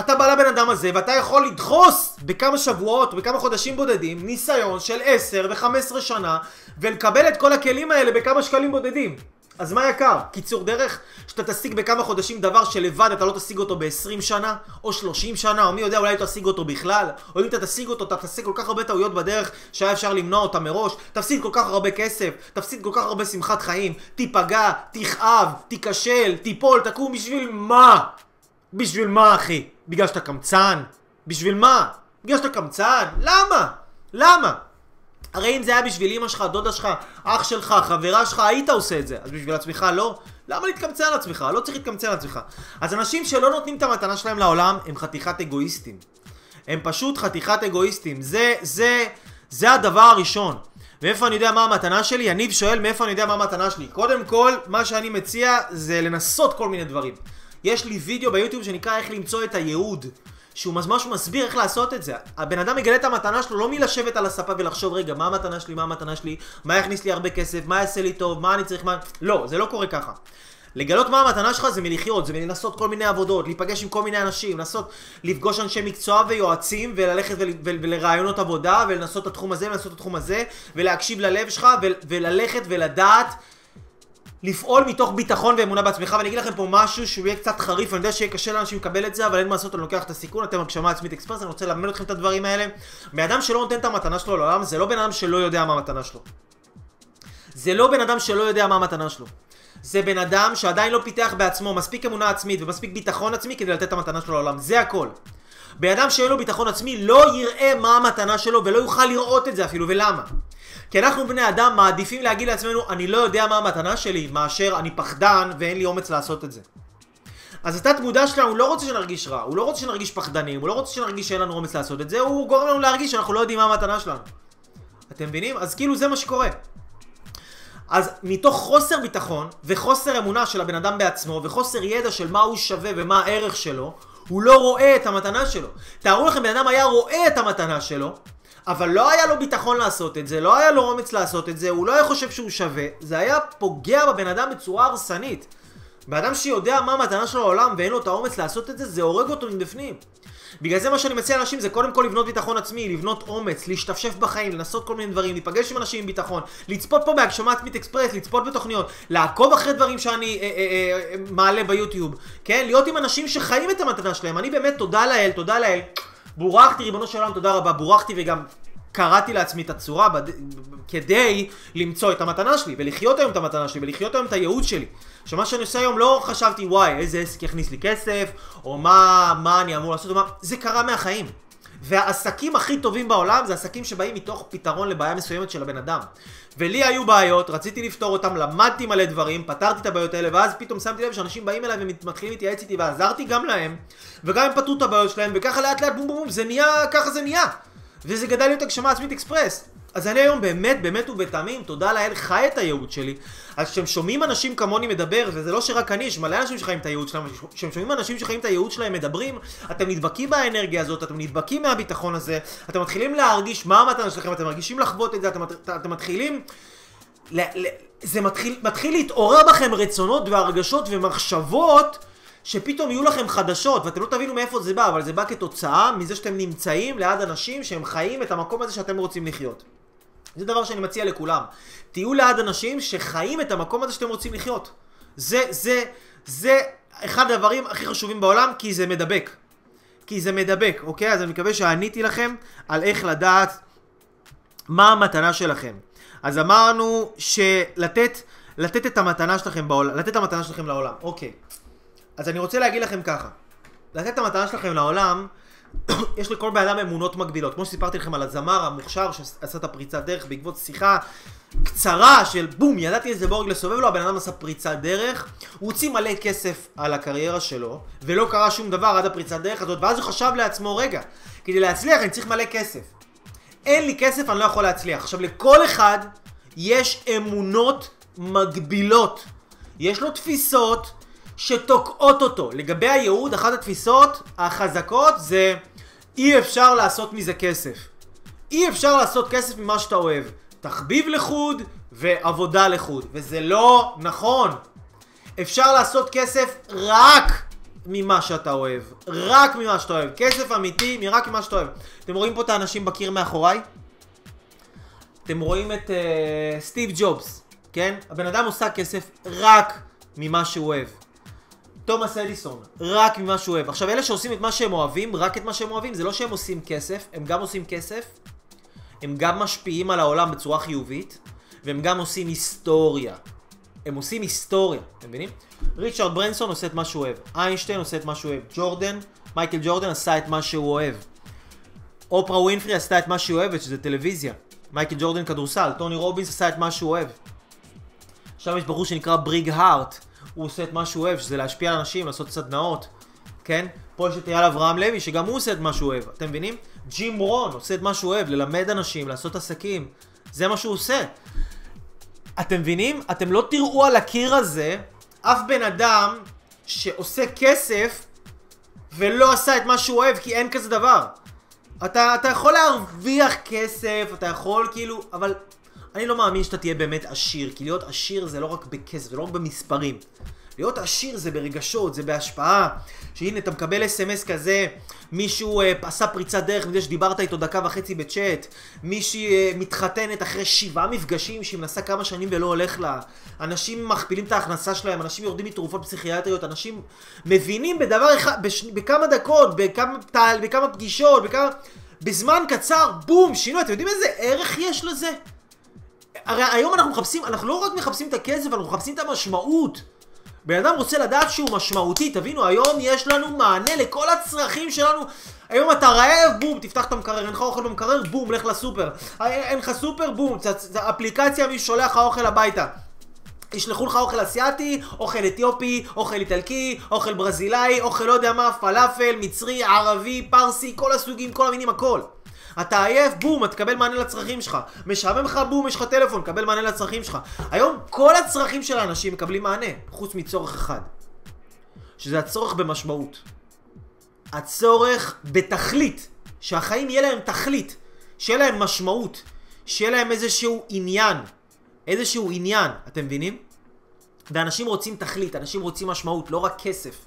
S1: אתה בא לבן אדם הזה ואתה יכול לדחוס בכמה שבועות, בכמה חודשים בודדים, ניסיון של 10 ו-15 שנה ולקבל את כל הכלים האלה בכמה שקלים בודדים. אז מה יקר? קיצור דרך? שאתה תשיג בכמה חודשים דבר שלבד אתה לא תשיג אותו ב-20 שנה, או 30 שנה, או מי יודע אולי תשיג אותו בכלל, או אם אתה תשיג אותו אתה תעשה כל כך הרבה טעויות בדרך שהיה אפשר למנוע אותה מראש, תפסיד כל כך הרבה כסף, תפסיד כל כך הרבה שמחת חיים, תיפגע, תכאב, תיכשל, תיפול, תקום בשביל מה? בשביל מה אחי? בגלל שאתה קמצן? בשביל מה? בגלל שאתה קמצן? למה? למה? הרי אם זה היה בשביל אמא שלך, דודה שלך, אח שלך, חברה שלך, היית עושה את זה. אז בשביל עצמך לא? למה להתקמצן על עצמך? לא צריך להתקמצן על עצמך. אז אנשים שלא נותנים את המתנה שלהם לעולם, הם חתיכת אגואיסטים. הם פשוט חתיכת אגואיסטים. זה, זה, זה הדבר הראשון. מאיפה אני יודע מה המתנה שלי? יניב שואל מאיפה אני יודע מה המתנה שלי. קודם כל, מה שאני מציע זה לנסות כל מיני דברים. יש לי וידאו ביוטיוב שנקרא איך למצוא את הייעוד. שהוא ממש מסביר איך לעשות את זה. הבן אדם מגלה את המתנה שלו לא מלשבת על הספה ולחשוב, רגע, מה המתנה שלי, מה המתנה שלי, מה יכניס לי הרבה כסף, מה יעשה לי טוב, מה אני צריך, מה... לא, זה לא קורה ככה. לגלות מה המתנה שלך זה מלחיות, זה מלנסות כל מיני עבודות, להיפגש עם כל מיני אנשים, לנסות לפגוש אנשי מקצוע ויועצים וללכת ול, ול, ולרעיונות עבודה ולנסות את התחום הזה ולנסות את התחום הזה ולהקשיב ללב שלך ול, וללכת ולדעת לפעול מתוך ביטחון ואמונה בעצמך, ואני אגיד לכם פה משהו שהוא יהיה קצת חריף, אני יודע שיהיה קשה לאנשים לקבל את זה, אבל אין מה לעשות, אני לוקח את הסיכון, אתם הגשמה עצמית אקספרס, אני רוצה ללמד אתכם את הדברים האלה. בן אדם שלא נותן את המתנה שלו לעולם, זה לא בן אדם שלא יודע מה המתנה שלו. זה לא בן אדם שלא יודע מה המתנה שלו. זה בן אדם שעדיין לא פיתח בעצמו מספיק אמונה עצמית ומספיק ביטחון עצמי כדי לתת את המתנה שלו לעולם, זה הכל. בן אדם שאין לו ביטחון עצמי לא יראה מה המתנה שלו ולא יוכל לראות את זה אפילו, ולמה? כי אנחנו בני אדם מעדיפים להגיד לעצמנו, אני לא יודע מה המתנה שלי, מאשר אני פחדן ואין לי אומץ לעשות את זה. אז התת מודע שלנו לא רוצה שנרגיש רע, הוא לא רוצה שנרגיש פחדנים, הוא לא רוצה שנרגיש שאין לנו אומץ לעשות את זה, הוא גורם לנו להרגיש שאנחנו לא יודעים מה המתנה שלנו. אתם מבינים? אז כאילו זה מה שקורה. אז מתוך חוסר ביטחון וחוסר אמונה של הבן אדם בעצמו וחוסר ידע של מה הוא שווה ומה הערך שלו, הוא לא רואה את המתנה שלו. תארו לכם, בן אדם היה רואה את המתנה שלו, אבל לא היה לו ביטחון לעשות את זה, לא היה לו אומץ לעשות את זה, הוא לא היה חושב שהוא שווה, זה היה פוגע בבן אדם בצורה הרסנית. בן אדם שיודע מה המתנה שלו לעולם ואין לו את האומץ לעשות את זה, זה הורג אותו מבפנים. בגלל זה מה שאני מציע לאנשים זה קודם כל לבנות ביטחון עצמי, לבנות אומץ, להשתפשף בחיים, לנסות כל מיני דברים, להיפגש עם אנשים עם ביטחון, לצפות פה בהגשמת מיט אקספרס, לצפות בתוכניות, לעקוב אחרי דברים שאני אה, אה, אה, מעלה ביוטיוב, כן? להיות עם אנשים שחיים את המתנה שלהם. אני באמת, תודה לאל, תודה לאל. בורכתי, ריבונו של עולם, תודה רבה, בורכתי וגם קראתי לעצמי את הצורה בד... כדי למצוא את המתנה שלי, ולחיות היום את המתנה שלי, ולחיות היום את הייעוד שלי. שמה שאני עושה היום לא חשבתי וואי איזה עסק יכניס לי כסף או מה, מה אני אמור לעשות, מה... זה קרה מהחיים. והעסקים הכי טובים בעולם זה עסקים שבאים מתוך פתרון לבעיה מסוימת של הבן אדם. ולי היו בעיות, רציתי לפתור אותם, למדתי מלא דברים, פתרתי את הבעיות האלה, ואז פתאום שמתי לב שאנשים באים אליי ומתחילים להתייעץ איתי ועזרתי גם להם, וגם הם פתרו את הבעיות שלהם, וככה לאט לאט בום בום בום, זה נהיה, ככה זה נהיה. וזה גדל להיות הגשמה עצמית אקספרס. אז אני היום באמת, באמת ובתמים, תודה לאל, חי את הייעוד שלי. אז כשהם שומעים אנשים כמוני מדבר, וזה לא שרק אני, יש מלא אנשים שחיים את הייעוד שלהם, כשהם שומעים אנשים שחיים את הייעוד שלהם מדברים, אתם נדבקים באנרגיה הזאת, אתם נדבקים מהביטחון הזה, אתם מתחילים להרגיש מה המתנה שלכם, אתם מרגישים לחוות את זה, אתם, אתם מתחילים... זה מתחיל, מתחיל להתעורר בכם רצונות והרגשות ומחשבות שפתאום יהיו לכם חדשות, ואתם לא תבינו מאיפה זה בא, אבל זה בא כתוצאה מזה שאתם נמצאים ליד אנשים שהם חיים את המקום הזה שאתם רוצים לחיות. זה דבר שאני מציע לכולם. תהיו ליד אנשים שחיים את המקום הזה שאתם רוצים לחיות. זה, זה, זה אחד הדברים הכי חשובים בעולם, כי זה מדבק. כי זה מדבק, אוקיי? אז אני מקווה שעניתי לכם על איך לדעת מה המתנה שלכם. אז אמרנו שלתת לתת את המתנה שלכם בעולם, לתת את המתנה שלכם לעולם, אוקיי. אז אני רוצה להגיד לכם ככה, לתת את המתנה שלכם לעולם, יש לכל בן אדם אמונות מגבילות. כמו שסיפרתי לכם על הזמר המוכשר שעשה את הפריצת דרך בעקבות שיחה קצרה של בום, ידעתי איזה בורג לסובב לו, הבן אדם עשה פריצת דרך, הוא הוציא מלא כסף על הקריירה שלו, ולא קרה שום דבר עד הפריצת דרך הזאת, ואז הוא חשב לעצמו, רגע, כדי להצליח אני צריך מלא כסף. אין לי כסף, אני לא יכול להצליח. עכשיו, לכל אחד יש אמונות מגבילות. יש לו תפיסות שתוקעות אותו. לגבי הייעוד, אחת התפיסות החזקות זה אי אפשר לעשות מזה כסף. אי אפשר לעשות כסף ממה שאתה אוהב. תחביב לחוד ועבודה לחוד. וזה לא נכון. אפשר לעשות כסף רק ממה שאתה אוהב. רק ממה שאתה אוהב. כסף אמיתי מרק ממה שאתה אוהב. אתם רואים פה את האנשים בקיר מאחוריי? אתם רואים את uh, סטיב ג'ובס, כן? הבן אדם עושה כסף רק ממה שהוא אוהב. תומאס אדיסון, רק ממה שהוא אוהב. עכשיו, אלה שעושים את מה שהם אוהבים, רק את מה שהם אוהבים, זה לא שהם עושים כסף, הם גם עושים כסף, הם גם משפיעים על העולם בצורה חיובית, והם גם עושים היסטוריה. הם עושים היסטוריה, אתם מבינים? ריצ'רד ברנסון עושה את מה שהוא אוהב, איינשטיין עושה את מה שהוא אוהב, ג'ורדן, מייקל ג'ורדן עשה את מה שהוא אוהב. אופרה ווינפרי עשתה את מה שהיא אוהבת, שזה טלוויזיה. מייקל ג'ורדן כדורסל, טוני רובינס עשה את מה שהוא אוהב. עכשיו יש בחור שנקרא בריג הארט, הוא עושה את מה שהוא אוהב, שזה להשפיע על אנשים, לעשות סדנאות, כן? פה יש את אייל אברהם לוי, שגם הוא עושה את מה שהוא אוהב, אתם מבינים? ג'ים רון עושה את מה שהוא אוהב, ללמד אנשים, לעשות עסקים, זה מה שהוא עושה. אתם מבינים? אתם לא תראו על הקיר הזה אף בן אדם שעושה כסף ולא עשה את מה שהוא אוהב, כי אין כזה דבר. אתה, אתה יכול להרוויח כסף, אתה יכול כאילו, אבל אני לא מאמין שאתה תהיה באמת עשיר, כי להיות עשיר זה לא רק בכסף, זה לא רק במספרים. להיות עשיר זה ברגשות, זה בהשפעה. שהנה, אתה מקבל אס.אם.אס כזה, מישהו אה, עשה פריצת דרך מזה שדיברת איתו דקה וחצי בצ'אט, מישהי אה, מתחתנת אחרי שבעה מפגשים שהיא מנסה כמה שנים ולא הולך לה, אנשים מכפילים את ההכנסה שלהם, אנשים יורדים מתרופות פסיכיאטריות, אנשים מבינים בדבר אחד, בש... בכמה דקות, בכמה, בכמה פגישות, בכמה... בזמן קצר, בום, שינוי, אתם יודעים איזה ערך יש לזה? הרי היום אנחנו מחפשים, אנחנו לא רק מחפשים את הכסף, אנחנו מחפשים את המשמעות. בן אדם רוצה לדעת שהוא משמעותי, תבינו, היום יש לנו מענה לכל הצרכים שלנו. היום אתה רעב, בום, תפתח את המקרר, אין לך אוכל במקרר, בום, לך לסופר. אין לך סופר, בום, אפליקציה מי שולח לך אוכל הביתה. ישלחו לך אוכל אסיאתי, אוכל אתיופי, אוכל איטלקי, אוכל ברזילאי, אוכל לא יודע מה, פלאפל, מצרי, ערבי, פרסי, כל הסוגים, כל המינים, הכל. אתה עייף, בום, אתה תקבל מענה לצרכים שלך. משעמם לך, בום, יש לך טלפון, קבל מענה לצרכים שלך. היום כל הצרכים של האנשים מקבלים מענה, חוץ מצורך אחד. שזה הצורך במשמעות. הצורך בתכלית. שהחיים יהיה להם תכלית. שיהיה להם משמעות. שיהיה להם איזשהו עניין. איזשהו עניין, אתם מבינים? ואנשים רוצים תכלית, אנשים רוצים משמעות, לא רק כסף.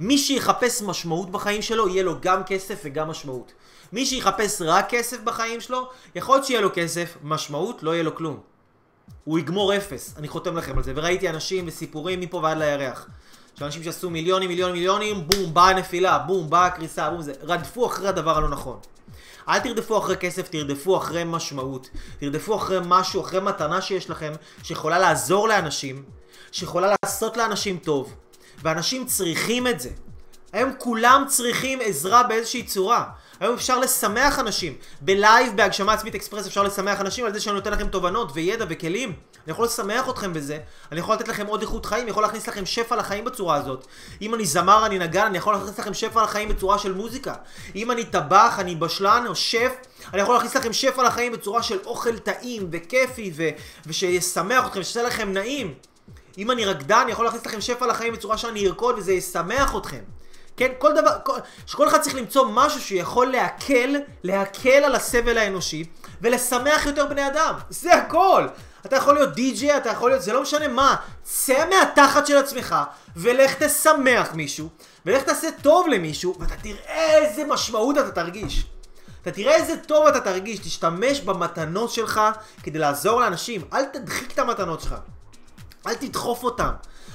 S1: מי שיחפש משמעות בחיים שלו, יהיה לו גם כסף וגם משמעות. מי שיחפש רק כסף בחיים שלו, יכול להיות שיהיה לו כסף, משמעות, לא יהיה לו כלום. הוא יגמור אפס, אני חותם לכם על זה. וראיתי אנשים וסיפורים מפה ועד לירח. שאנשים שעשו מיליונים, מיליונים, מיליונים, בום, באה הנפילה, בום, באה הקריסה, בום, זה. רדפו אחרי הדבר הלא נכון. אל תרדפו אחרי כסף, תרדפו אחרי משמעות. תרדפו אחרי משהו, אחרי מתנה שיש לכם, שיכולה לעזור לאנשים, שיכולה לעשות לאנשים טוב. ואנשים צריכים את זה. היום כולם צריכים עזרה באיזושהי צורה. היום אפשר לשמח אנשים. בלייב בהגשמה עצמית אקספרס אפשר לשמח אנשים על זה שאני נותן לכם תובנות וידע וכלים. אני יכול לשמח אתכם בזה, אני יכול לתת לכם עוד איכות חיים, אני יכול להכניס לכם שפע לחיים בצורה הזאת. אם אני זמר, אני נגן, אני יכול להכניס לכם שפע לחיים בצורה של מוזיקה. אם אני טבח, אני בשלן או שף, אני יכול להכניס לכם שפע לחיים בצורה של אוכל טעים וכיפי ו- ושישמח אתכם, שיעשה לכם נעים. אם אני רקדן, אני יכול להכניס לכם שפע לחיים בצורה שאני ארקוד וזה ישמח אתכם. כן, כל דבר, כל, שכל אחד צריך למצוא משהו שיכול להקל, להקל על הסבל האנושי ולשמח יותר בני אדם. זה הכל. אתה יכול להיות די-ג'יי, אתה יכול להיות, זה לא משנה מה. צא מהתחת של עצמך ולך תשמח מישהו ולך תעשה טוב למישהו ואתה תראה איזה משמעות אתה תרגיש. אתה תראה איזה טוב אתה תרגיש, תשתמש במתנות שלך כדי לעזור לאנשים. אל תדחיק את המתנות שלך. אל תדחוף אותם.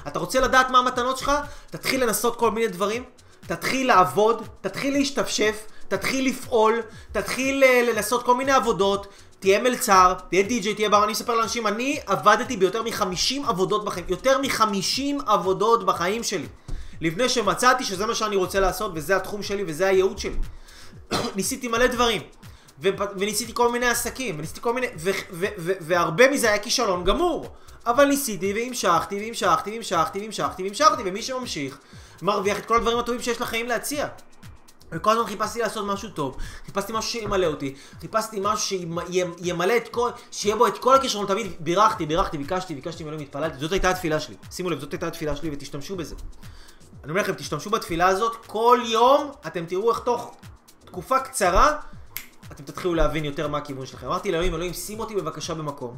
S1: אתה רוצה לדעת מה המתנות שלך? תתחיל לנסות כל מיני דברים, תתחיל לעבוד, תתחיל להשתפשף, תתחיל לפעול, תתחיל uh, לעשות כל מיני עבודות, תהיה מלצר, תהיה די-ג'יי, תהיה בר, אני אספר לאנשים, אני עבדתי ביותר מ-50 עבודות בחיים, יותר מ-50 עבודות בחיים שלי. לפני שמצאתי שזה מה שאני רוצה לעשות, וזה התחום שלי, וזה הייעוד שלי. ניסיתי מלא דברים. ו- וניסיתי כל מיני עסקים, וניסיתי כל מיני... והרבה מזה היה כישלון גמור. אבל ניסיתי, והמשכתי, והמשכתי, והמשכתי, והמשכתי, והמשכתי, ומי שממשיך, מרוויח את כל הדברים הטובים שיש לחיים להציע. וכל הזמן חיפשתי לעשות משהו טוב, חיפשתי משהו שימלא אותי, חיפשתי משהו שימלא את כל, שיהיה בו את כל הכישרון, תמיד בירכתי, בירכתי, ביקשתי, ביקשתי מאלוהים, התפללתי, זאת הייתה התפילה שלי. שימו לב, זאת הייתה התפילה שלי ותשתמשו בזה. אני אומר לכם, תשתמשו בתפילה הזאת, כל יום אתם תראו איך תוך תקופה קצרה אתם תתחילו להבין יותר מה הכיוון שלכם. אמרתי לאלוהים, אלוהים, שים אותי בבקשה במקום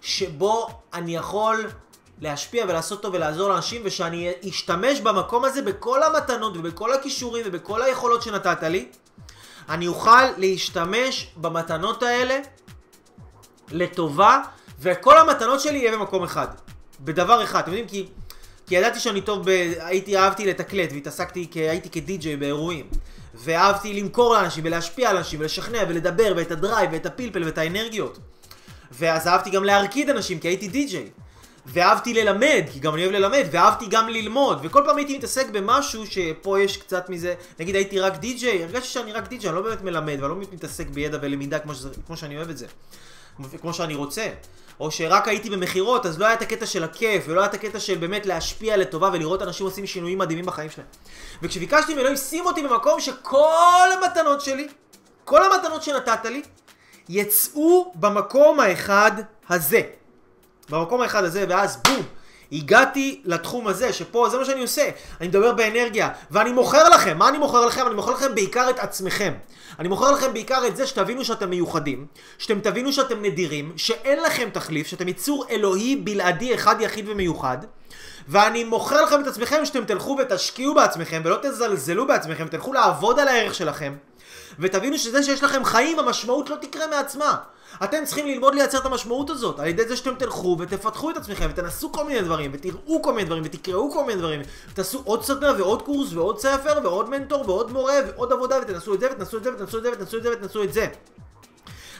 S1: שבו אני יכול להשפיע ולעשות טוב ולעזור לאנשים, ושאני אשתמש במקום הזה בכל המתנות ובכל הכישורים ובכל היכולות שנתת לי, אני אוכל להשתמש במתנות האלה לטובה, וכל המתנות שלי יהיה במקום אחד. בדבר אחד, אתם יודעים? כי, כי ידעתי שאני טוב, ב... הייתי, אהבתי לתקלט, והתעסקתי, כ... הייתי כדי-ג'יי באירועים. ואהבתי למכור לאנשים ולהשפיע על אנשים ולשכנע ולדבר ואת הדרייב ואת הפלפל ואת האנרגיות. ואז אהבתי גם להרקיד אנשים כי הייתי די-ג'יי. ואהבתי ללמד, כי גם אני אוהב ללמד, ואהבתי גם ללמוד, וכל פעם הייתי מתעסק במשהו שפה יש קצת מזה, נגיד הייתי רק די-ג'יי, הרגשתי שאני רק די-ג'יי, אני לא באמת מלמד, ואני לא מתעסק בידע ולמידה כמו, שזה, כמו שאני אוהב את זה, כמו שאני רוצה. או שרק הייתי במכירות, אז לא היה את הקטע של הכיף, ולא היה את הקטע של באמת להשפיע לטובה ולראות אנשים עושים שינויים מדהימים בחיים שלהם. וכשביקשתי מאלוהים, שים אותי במקום שכל המתנות שלי, כל המתנות שנתת לי, יצאו במקום האחד הזה. במקום האחד הזה, ואז בום, הגעתי לתחום הזה, שפה זה מה שאני עושה. אני מדבר באנרגיה, ואני מוכר לכם. מה אני מוכר לכם? אני מוכר לכם בעיקר את עצמכם. אני מוכר לכם בעיקר את זה שתבינו שאתם מיוחדים, שאתם תבינו שאתם נדירים, שאין לכם תחליף, שאתם יצור אלוהי בלעדי אחד יחיד ומיוחד. ואני מוכר לכם את עצמכם שאתם תלכו ותשקיעו בעצמכם ולא תזלזלו בעצמכם, תלכו לעבוד על הערך שלכם. ותבינו שזה שיש לכם חיים, המשמעות לא תקרה מעצמה. אתם צריכים ללמוד לייצר את המשמעות הזאת, על ידי זה שאתם תלכו ותפתחו את עצמכם, ותנסו כל מיני דברים, ותראו כל מיני דברים, ותקראו כל מיני דברים, ותעשו עוד סדנה ועוד קורס ועוד ספר ועוד מנטור ועוד מורה ועוד עבודה, ותנסו את זה ותנסו את זה ותנסו את זה ותנסו את זה ותנסו את זה.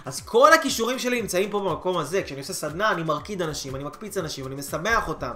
S1: אז כל הכישורים שלי נמצאים פה במקום הזה, כשאני עושה סדנה אני מרקיד אנשים, אני מקפיץ אנשים, אני משמח אותם.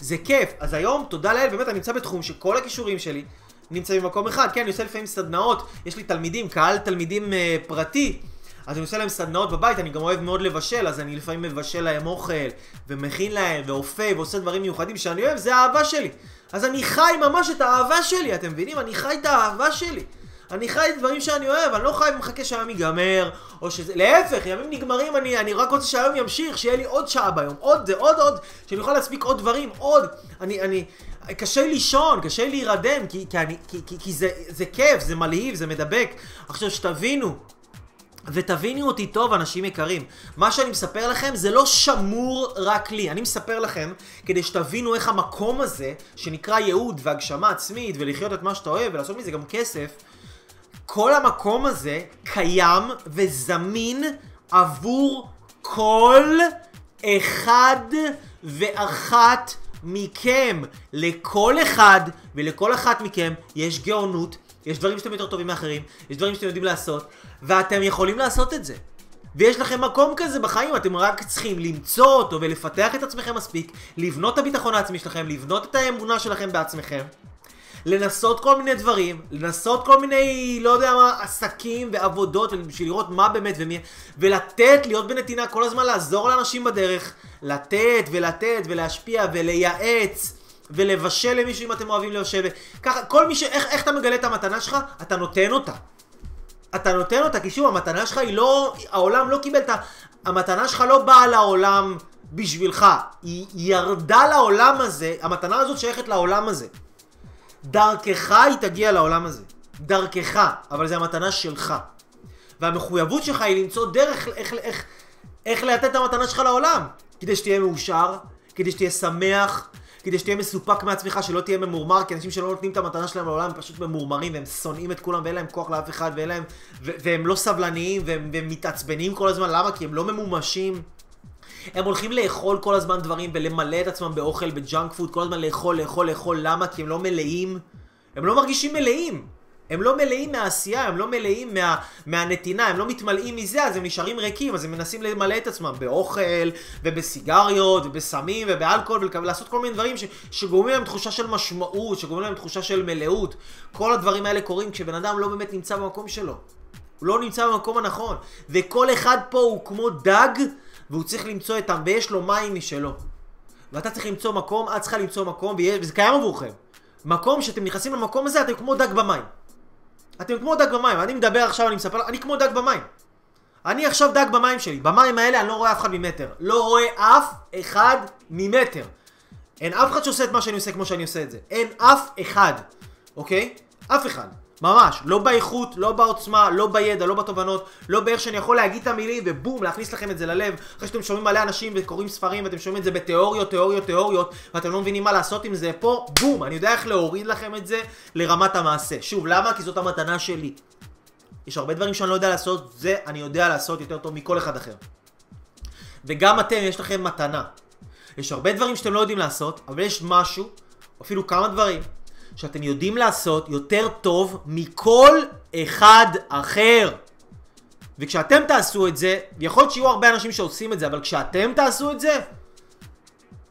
S1: זה כיף. אז היום, תודה לאל, באמת, אני נמצא בתחום שכל הכישורים שלי נמצאים במקום אחד. כן, אני עושה לפעמים סדנאות, יש לי תלמידים, קהל תלמידים אה, פרטי. אז אני עושה להם סדנאות בבית, אני גם אוהב מאוד לבשל, אז אני לפעמים מבשל להם אוכל, ומכין להם, ואופה, ועושה דברים מיוחדים שאני אוהב, זה האהבה שלי. אז אני חי ממש את האהבה שלי, אתם מבינים? אני חי את האהבה שלי. אני חי את דברים שאני אוהב, אני לא חי ומחכה שהיום ייגמר, או שזה... להפך, ימים נגמרים, אני, אני רק רוצה שהיום ימשיך, שיהיה לי עוד שעה ביום, עוד, עוד, עוד, שאני אוכל להספיק עוד דברים, עוד. אני, אני... קשה לי לישון, קשה לי להירדם, כי, כי, אני, כי, כי, כי זה, זה כיף, זה מלהיב, זה מדבק. עכשיו שתבינו, ותבינו אותי טוב, אנשים יקרים. מה שאני מספר לכם זה לא שמור רק לי. אני מספר לכם כדי שתבינו איך המקום הזה, שנקרא ייעוד והגשמה עצמית, ולחיות את מה שאתה אוהב, ולעשות מזה גם כסף, כל המקום הזה קיים וזמין עבור כל אחד ואחת מכם. לכל אחד ולכל אחת מכם יש גאונות, יש דברים שאתם יותר טובים מאחרים, יש דברים שאתם יודעים לעשות, ואתם יכולים לעשות את זה. ויש לכם מקום כזה בחיים, אתם רק צריכים למצוא אותו ולפתח את עצמכם מספיק, לבנות את הביטחון העצמי שלכם, לבנות את האמונה שלכם בעצמכם, לנסות כל מיני דברים, לנסות כל מיני, לא יודע מה, עסקים ועבודות, בשביל לראות מה באמת ומי, ולתת, להיות בנתינה, כל הזמן לעזור לאנשים בדרך, לתת ולתת ולהשפיע ולייעץ. ולבשל למישהו אם אתם אוהבים לבשל, ככה, כל מי ש... איך, איך אתה מגלה את המתנה שלך? אתה נותן אותה. אתה נותן אותה, כי שוב, המתנה שלך היא לא... העולם לא קיבל את ה... המתנה שלך לא באה לעולם בשבילך. היא ירדה לעולם הזה, המתנה הזאת שייכת לעולם הזה. דרכך היא תגיע לעולם הזה. דרכך, אבל זו המתנה שלך. והמחויבות שלך היא למצוא דרך איך, איך, איך לתת את המתנה שלך לעולם. כדי שתהיה מאושר, כדי שתהיה שמח, כדי שתהיה מסופק מעצמך, שלא תהיה ממורמר, כי אנשים שלא נותנים את המתנה שלהם לעולם הם פשוט ממורמרים, והם שונאים את כולם, ואין להם כוח לאף אחד, ואין להם... והם לא סבלניים, והם, והם מתעצבנים כל הזמן, למה? כי הם לא ממומשים. הם הולכים לאכול כל הזמן דברים ולמלא את עצמם באוכל, ב junk food, כל הזמן לאכול, לאכול, לאכול, למה? כי הם לא מלאים. הם לא מרגישים מלאים. הם לא מלאים מהעשייה, הם לא מלאים מה, מהנתינה, הם לא מתמלאים מזה, אז הם נשארים ריקים, אז הם מנסים למלא את עצמם באוכל, ובסיגריות, ובסמים, ובאלכוהול, ולעשות כל מיני דברים ש, שגורמים להם תחושה של משמעות, שגורמים להם תחושה של מלאות. כל הדברים האלה קורים כשבן אדם לא באמת נמצא במקום שלו. הוא לא נמצא במקום הנכון. וכל אחד פה הוא כמו דג, והוא צריך למצוא את... ויש לו מים משלו. ואתה צריך למצוא מקום, את צריכה למצוא מקום, וזה קיים עבורכם. מקום שאתם נכנסים למקום הזה, אתם כמו דג במים. אתם כמו דג במים, אני מדבר עכשיו, אני מספר, אני כמו דג במים. אני עכשיו דג במים שלי, במים האלה אני לא רואה אף אחד ממטר. לא רואה אף אחד ממטר. אין אף אחד שעושה את מה שאני עושה כמו שאני עושה את זה. אין אף אחד, אוקיי? אף אחד. ממש. לא באיכות, לא בעוצמה, לא בידע, לא בתובנות, לא באיך שאני יכול להגיד את המילים ובום, להכניס לכם את זה ללב. אחרי שאתם שומעים מלא אנשים וקוראים ספרים ואתם שומעים את זה בתיאוריות, תיאוריות, תיאוריות, ואתם לא מבינים מה לעשות עם זה פה, בום, אני יודע איך להוריד לכם את זה לרמת המעשה. שוב, למה? כי זאת המתנה שלי. יש הרבה דברים שאני לא יודע לעשות, זה אני יודע לעשות יותר טוב מכל אחד אחר. וגם אתם, יש לכם מתנה. יש הרבה דברים שאתם לא יודעים לעשות, אבל יש משהו, אפילו כמה דברים, שאתם יודעים לעשות יותר טוב מכל אחד אחר. וכשאתם תעשו את זה, יכול להיות שיהיו הרבה אנשים שעושים את זה, אבל כשאתם תעשו את זה,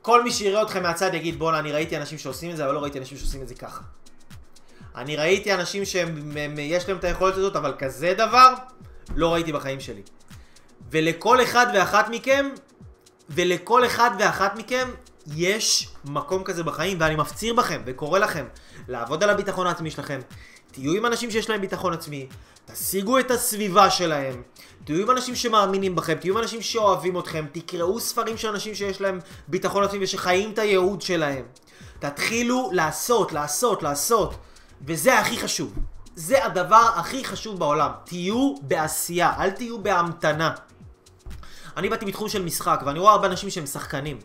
S1: כל מי שיראה אתכם מהצד יגיד בואנה אני ראיתי אנשים שעושים את זה, אבל לא ראיתי אנשים שעושים את זה ככה. אני ראיתי אנשים שיש להם את היכולת הזאת, אבל כזה דבר, לא ראיתי בחיים שלי. ולכל אחד ואחת מכם, ולכל אחד ואחת מכם, יש מקום כזה בחיים, ואני מפציר בכם וקורא לכם לעבוד על הביטחון העצמי שלכם. תהיו עם אנשים שיש להם ביטחון עצמי, תשיגו את הסביבה שלהם, תהיו עם אנשים שמאמינים בכם, תהיו עם אנשים שאוהבים אתכם, תקראו ספרים של אנשים שיש להם ביטחון עצמי ושחיים את הייעוד שלהם. תתחילו לעשות, לעשות, לעשות, וזה הכי חשוב. זה הדבר הכי חשוב בעולם. תהיו בעשייה, אל תהיו בהמתנה. אני באתי בתחום של משחק, ואני רואה הרבה אנשים שהם שחקנים.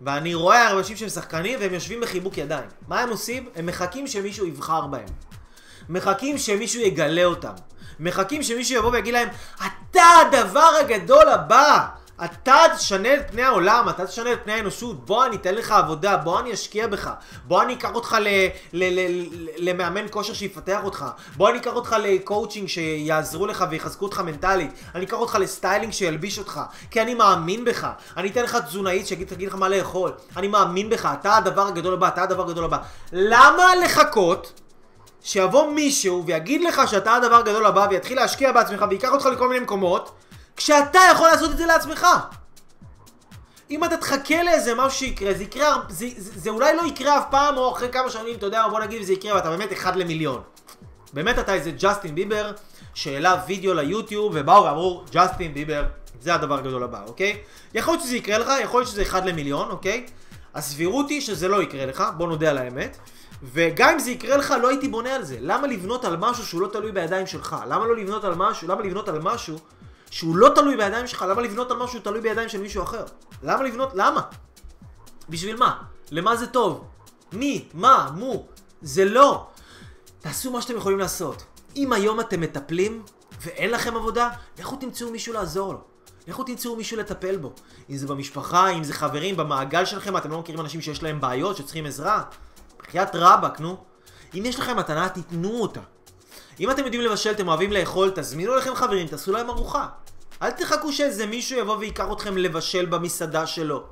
S1: ואני רואה אנשים שהם שחקנים והם יושבים בחיבוק ידיים. מה הם עושים? הם מחכים שמישהו יבחר בהם. מחכים שמישהו יגלה אותם. מחכים שמישהו יבוא ויגיד להם, אתה הדבר הגדול הבא! אתה תשנה את פני העולם, אתה תשנה את פני האנושות, בוא אני אתן לך עבודה, בוא אני אשקיע בך, בוא אני אקח אותך ל, ל, ל, למאמן כושר שיפתח אותך, בוא אני אקח אותך לקואוצ'ינג שיעזרו לך ויחזקו אותך מנטלית, אני אקח אותך ל styling שילביש אותך, כי אני מאמין בך, אני אתן לך תזונאית שתגיד לך מה לאכול, אני מאמין בך, אתה הדבר הגדול הבא, אתה הדבר הגדול הבא. למה לחכות? שיבוא מישהו ויגיד לך שאתה הדבר הגדול הבא ויתחיל להשקיע בעצמך וייקח אותך לכל מיני מקומות כשאתה יכול לעשות את זה לעצמך. אם אתה תחכה לאיזה משהו שיקרה, זה יקרה, זה, זה, זה אולי לא יקרה אף פעם, או אחרי כמה שנים, אתה יודע, בוא נגיד זה יקרה, ואתה באמת אחד למיליון. באמת אתה איזה ג'סטין ביבר, שהעלה וידאו ליוטיוב, ובאו ואמרו, ג'סטין ביבר, זה הדבר הגדול הבא, אוקיי? יכול להיות שזה יקרה לך, יכול להיות שזה אחד למיליון, אוקיי? הסבירות היא שזה לא יקרה לך, בוא נודה על האמת. וגם אם זה יקרה לך, לא הייתי בונה על זה. למה לבנות על משהו שהוא לא תלוי בידיים שלך? למה לא לבנות על משהו? למה לבנות על משהו שהוא לא תלוי בידיים שלך, למה לבנות על משהו שתלוי בידיים של מישהו אחר? למה לבנות? למה? בשביל מה? למה זה טוב? מי? מה? מו? זה לא. תעשו מה שאתם יכולים לעשות. אם היום אתם מטפלים ואין לכם עבודה, לכו תמצאו מישהו לעזור לו. לכו תמצאו מישהו לטפל בו. אם זה במשפחה, אם זה חברים, במעגל שלכם, אתם לא מכירים אנשים שיש להם בעיות, שצריכים עזרה? בחייאת רבאק, נו. אם יש לכם מתנה, תיתנו אותה. אם אתם יודעים לבשל, אתם אוהבים לאכול, תזמינו לכם חברים, תעשו להם ארוחה. אל תחכו שאיזה מישהו יבוא ויקח אתכם לבשל במסעדה שלו.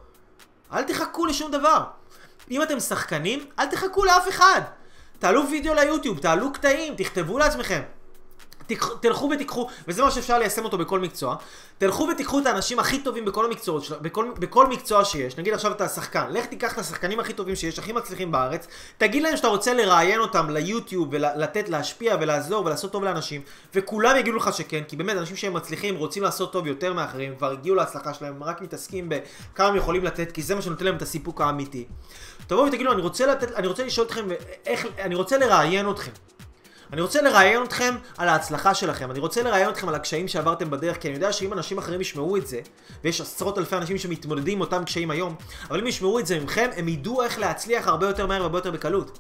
S1: אל תחכו לשום דבר. אם אתם שחקנים, אל תחכו לאף אחד. תעלו וידאו ליוטיוב, תעלו קטעים, תכתבו לעצמכם. תלכו ותיקחו, וזה מה שאפשר ליישם אותו בכל מקצוע, תלכו ותיקחו את האנשים הכי טובים בכל המקצועות, בכל, בכל מקצוע שיש, נגיד עכשיו אתה שחקן, לך תיקח את השחקנים הכי טובים שיש, הכי מצליחים בארץ, תגיד להם שאתה רוצה לראיין אותם ליוטיוב ולתת, להשפיע ולעזור ולעשות טוב לאנשים, וכולם יגידו לך שכן, כי באמת אנשים שהם מצליחים רוצים לעשות טוב יותר מאחרים, כבר הגיעו להצלחה שלהם, רק מתעסקים בכמה הם יכולים לתת, כי זה מה שנותן להם את הסיפוק האמיתי. תבואו ותגידו, אני רוצה, לתת, אני רוצה לשאול אתכם, איך, אני רוצה לראיין אתכם. אני רוצה לראיין אתכם על ההצלחה שלכם, אני רוצה לראיין אתכם על הקשיים שעברתם בדרך, כי אני יודע שאם אנשים אחרים ישמעו את זה, ויש עשרות אלפי אנשים שמתמודדים עם אותם קשיים היום, אבל אם ישמעו את זה ממכם, הם ידעו איך להצליח הרבה יותר מהר והרבה יותר בקלות.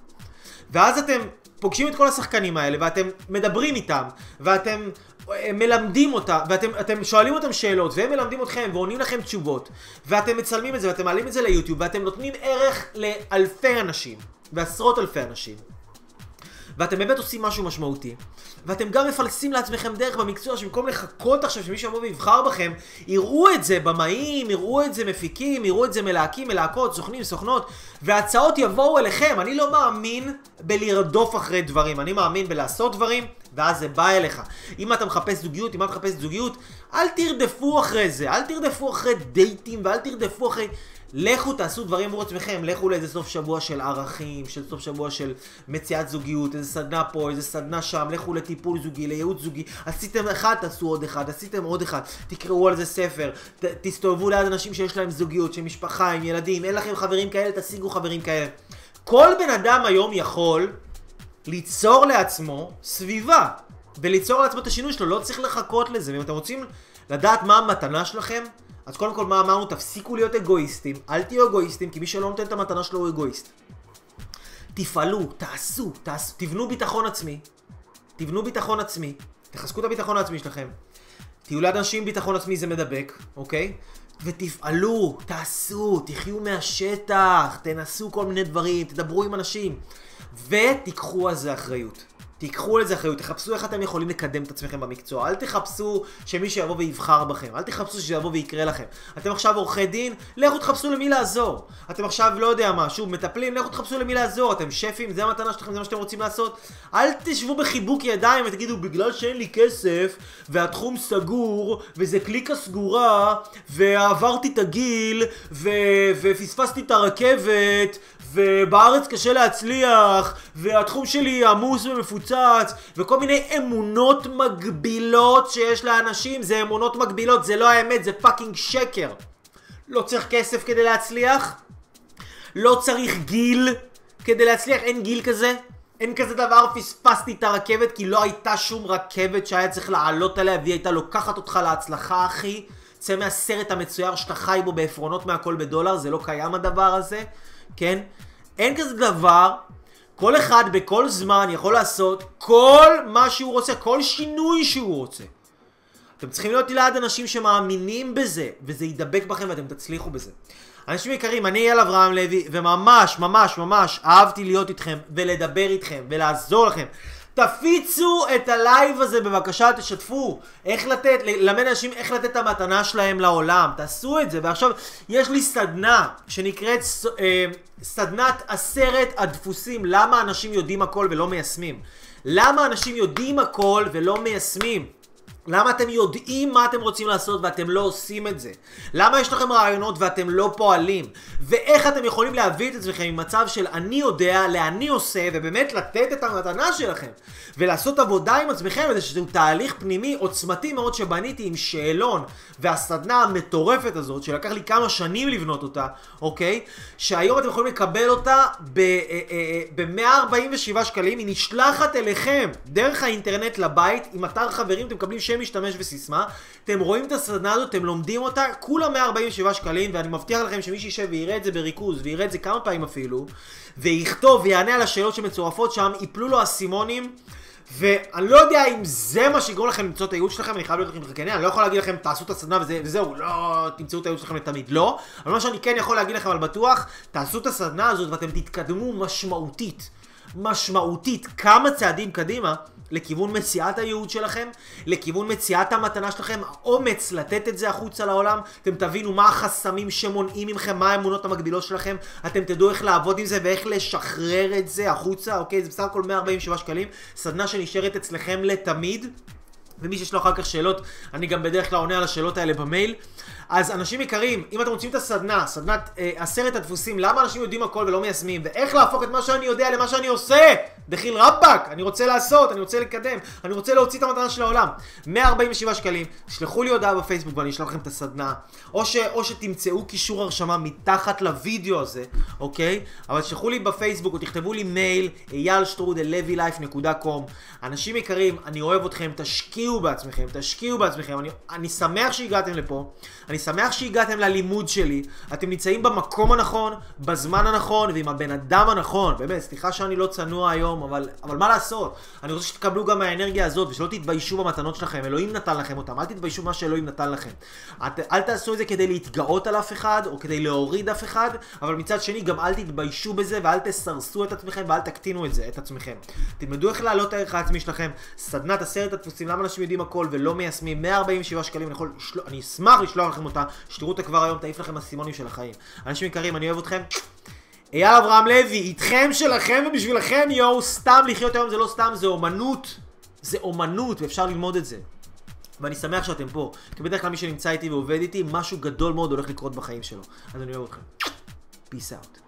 S1: ואז אתם פוגשים את כל השחקנים האלה, ואתם מדברים איתם, ואתם אה, מלמדים אותה, ואתם שואלים אותם שאלות, והם מלמדים אתכם, ועונים לכם תשובות, ואתם מצלמים את זה, ואתם מעלים את זה ליוטיוב, ואתם נותנים ערך לאלפי אנשים, ועשרות אלפי אנשים. ואתם באמת עושים משהו משמעותי, ואתם גם מפלסים לעצמכם דרך במקצוע שבמקום לחכות עכשיו שמישהו יבוא ויבחר בכם, יראו את זה במאים, יראו את זה מפיקים, יראו את זה מלהקים, מלהקות, סוכנים, סוכנות, והצעות יבואו אליכם. אני לא מאמין בלרדוף אחרי דברים, אני מאמין בלעשות דברים, ואז זה בא אליך. אם אתה מחפש זוגיות, אם אתה מחפש זוגיות, אל תרדפו אחרי זה, אל תרדפו אחרי דייטים, ואל תרדפו אחרי... לכו תעשו דברים עבור עצמכם, לכו לאיזה סוף שבוע של ערכים, של סוף שבוע של מציאת זוגיות, איזה סדנה פה, איזה סדנה שם, לכו לטיפול זוגי, לייעוץ זוגי, עשיתם אחד, תעשו עוד אחד, עשיתם עוד אחד, תקראו על זה ספר, ת, תסתובבו ליד אנשים שיש להם זוגיות, של משפחה, עם ילדים, אין לכם חברים כאלה, תשיגו חברים כאלה. כל בן אדם היום יכול ליצור לעצמו סביבה, וליצור לעצמו את השינוי שלו, לא צריך לחכות לזה, ואם אתם רוצים לדעת מה המתנה שלכם, אז קודם כל מה אמרנו? תפסיקו להיות אגואיסטים, אל תהיו אגואיסטים, כי מי שלא נותן את המתנה שלו הוא אגואיסט. תפעלו, תעשו, תעשו, תבנו ביטחון עצמי, תבנו ביטחון עצמי, תחזקו את הביטחון העצמי שלכם. תהיו לאנשים ביטחון עצמי זה מדבק, אוקיי? ותפעלו, תעשו, תחיו מהשטח, תנסו כל מיני דברים, תדברו עם אנשים, ותיקחו על זה אחריות. תיקחו על זה אחריות, תחפשו איך אתם יכולים לקדם את עצמכם במקצוע, אל תחפשו שמישהו יבוא ויבחר בכם, אל תחפשו שזה יבוא ויקרה לכם. אתם עכשיו עורכי דין, לכו תחפשו למי לעזור. אתם עכשיו לא יודע מה, שוב, מטפלים, לכו תחפשו למי לעזור. אתם שפים, זה המתנה שלכם, זה מה שאתם רוצים לעשות. אל תשבו בחיבוק ידיים ותגידו, בגלל שאין לי כסף, והתחום סגור, וזה קליקה סגורה, ועברתי את הגיל, ו... ופספסתי את הרכבת, ובארץ קשה להצליח, והתחום שלי עמוס ומפוצץ, וכל מיני אמונות מגבילות שיש לאנשים, זה אמונות מגבילות, זה לא האמת, זה fucking שקר. לא צריך כסף כדי להצליח, לא צריך גיל כדי להצליח, אין גיל כזה. אין כזה דבר, פספסתי את הרכבת כי לא הייתה שום רכבת שהיה צריך לעלות עליה והיא הייתה לוקחת אותך להצלחה, אחי. צא מהסרט המצויר שאתה חי בו בעפרונות מהכל בדולר, זה לא קיים הדבר הזה. כן? אין כזה דבר, כל אחד בכל זמן יכול לעשות כל מה שהוא רוצה, כל שינוי שהוא רוצה. אתם צריכים להיות ליד אנשים שמאמינים בזה, וזה ידבק בכם ואתם תצליחו בזה. אנשים יקרים, אני אייל אברהם לוי, וממש, ממש, ממש אהבתי להיות איתכם, ולדבר איתכם, ולעזור לכם. תפיצו את הלייב הזה בבקשה, תשתפו. איך לתת, ללמד אנשים איך לתת את המתנה שלהם לעולם. תעשו את זה. ועכשיו, יש לי סדנה שנקראת אה, סדנת עשרת הדפוסים. למה אנשים יודעים הכל ולא מיישמים? למה אנשים יודעים הכל ולא מיישמים? למה אתם יודעים מה אתם רוצים לעשות ואתם לא עושים את זה? למה יש לכם רעיונות ואתם לא פועלים? ואיך אתם יכולים להביא את עצמכם ממצב של אני יודע לאני עושה ובאמת לתת את המתנה שלכם ולעשות עבודה עם עצמכם שזהו תהליך פנימי עוצמתי מאוד שבניתי עם שאלון והסדנה המטורפת הזאת שלקח לי כמה שנים לבנות אותה, אוקיי? שהיום אתם יכולים לקבל אותה ב-147 אה, אה, שקלים, היא נשלחת אליכם דרך האינטרנט לבית עם אתר חברים, אתם מקבלים משתמש וסיסמה, אתם רואים את הסדנה הזאת, אתם לומדים אותה, כולה 147 שקלים, ואני מבטיח לכם שמי שישב ויראה את זה בריכוז, ויראה את זה כמה פעמים אפילו, ויכתוב ויענה על השאלות שמצורפות שם, יפלו לו אסימונים. ואני לא יודע אם זה מה שיגרום לכם למצוא את הייעוץ שלכם, אני חייב להיות לכם חכני, אני לא יכול להגיד לכם תעשו את הסדנה וזה, וזהו, לא תמצאו את הייעוץ שלכם לתמיד, לא. אבל מה שאני כן יכול להגיד לכם על בטוח, תעשו את הסדנה הזאת ואתם תתקדמו משמעותית, משמעותית, כמה צעדים קדימה, לכיוון מציאת הייעוד שלכם, לכיוון מציאת המתנה שלכם, האומץ לתת את זה החוצה לעולם, אתם תבינו מה החסמים שמונעים מכם, מה האמונות המקבילות שלכם, אתם תדעו איך לעבוד עם זה ואיך לשחרר את זה החוצה, אוקיי? זה בסך הכל 147 שקלים, סדנה שנשארת אצלכם לתמיד. ומי שיש לו אחר כך שאלות, אני גם בדרך כלל עונה על השאלות האלה במייל. אז אנשים יקרים, אם אתם רוצים את הסדנה, סדנת אה, עשרת הדפוסים, למה אנשים יודעים הכל ולא מיישמים, ואיך להפוך את מה שאני יודע למה שאני עושה, דחיל רבאק, אני רוצה לעשות, אני רוצה לקדם, אני רוצה להוציא את המטרה של העולם. 147 שקלים, תשלחו לי הודעה בפייסבוק ואני אשלח לכם את הסדנה, או, ש, או שתמצאו קישור הרשמה מתחת לוידאו הזה, אוקיי? אבל תשלחו לי בפייסבוק או תכתבו לי מייל, אייל שטרודל לוילייף.קום. אנשים יקרים, אני אוהב אתכם, תשקיעו בעצמכם, תשקיעו בעצמכם, אני, אני שמח שהגעתם לפה. אני שמח שהגעתם ללימוד שלי, אתם נמצאים במקום הנכון, בזמן הנכון ועם הבן אדם הנכון. באמת, סליחה שאני לא צנוע היום, אבל, אבל מה לעשות? אני רוצה שתקבלו גם מהאנרגיה הזאת ושלא תתביישו במתנות שלכם, אלוהים נתן לכם אותם, אל תתביישו במה שאלוהים נתן לכם. את, אל תעשו את זה כדי להתגאות על אף אחד או כדי להוריד אף אחד, אבל מצד שני גם אל תתביישו בזה ואל תסרסו את עצמכם ואל תקטינו את זה, את עצמכם. תלמדו איך להעלות את הערך העצמי שלכם. סדנת עשרת הדפוסים, למה אנשים יודעים הכל ולא מיישמים 147 שקלים, אני, יכול, אני אשמח לשלוח לכם אותה, שתראו אותה כבר היום, תעיף לכם אסימונים של החיים. אנשים יקרים, אני אוהב אתכם. אייל אברהם לוי, איתכם שלכם ובשבילכם יואו, סתם לחיות היום זה לא סתם, זה אומנות. זה אומנות, ואפשר ללמוד את זה. ואני שמח שאתם פה, כי בדרך כלל מי שנמצא איתי ועובד איתי, משהו גדול מאוד הולך לקרות בחיים שלו. אז אני אוהב אתכם. Peace out.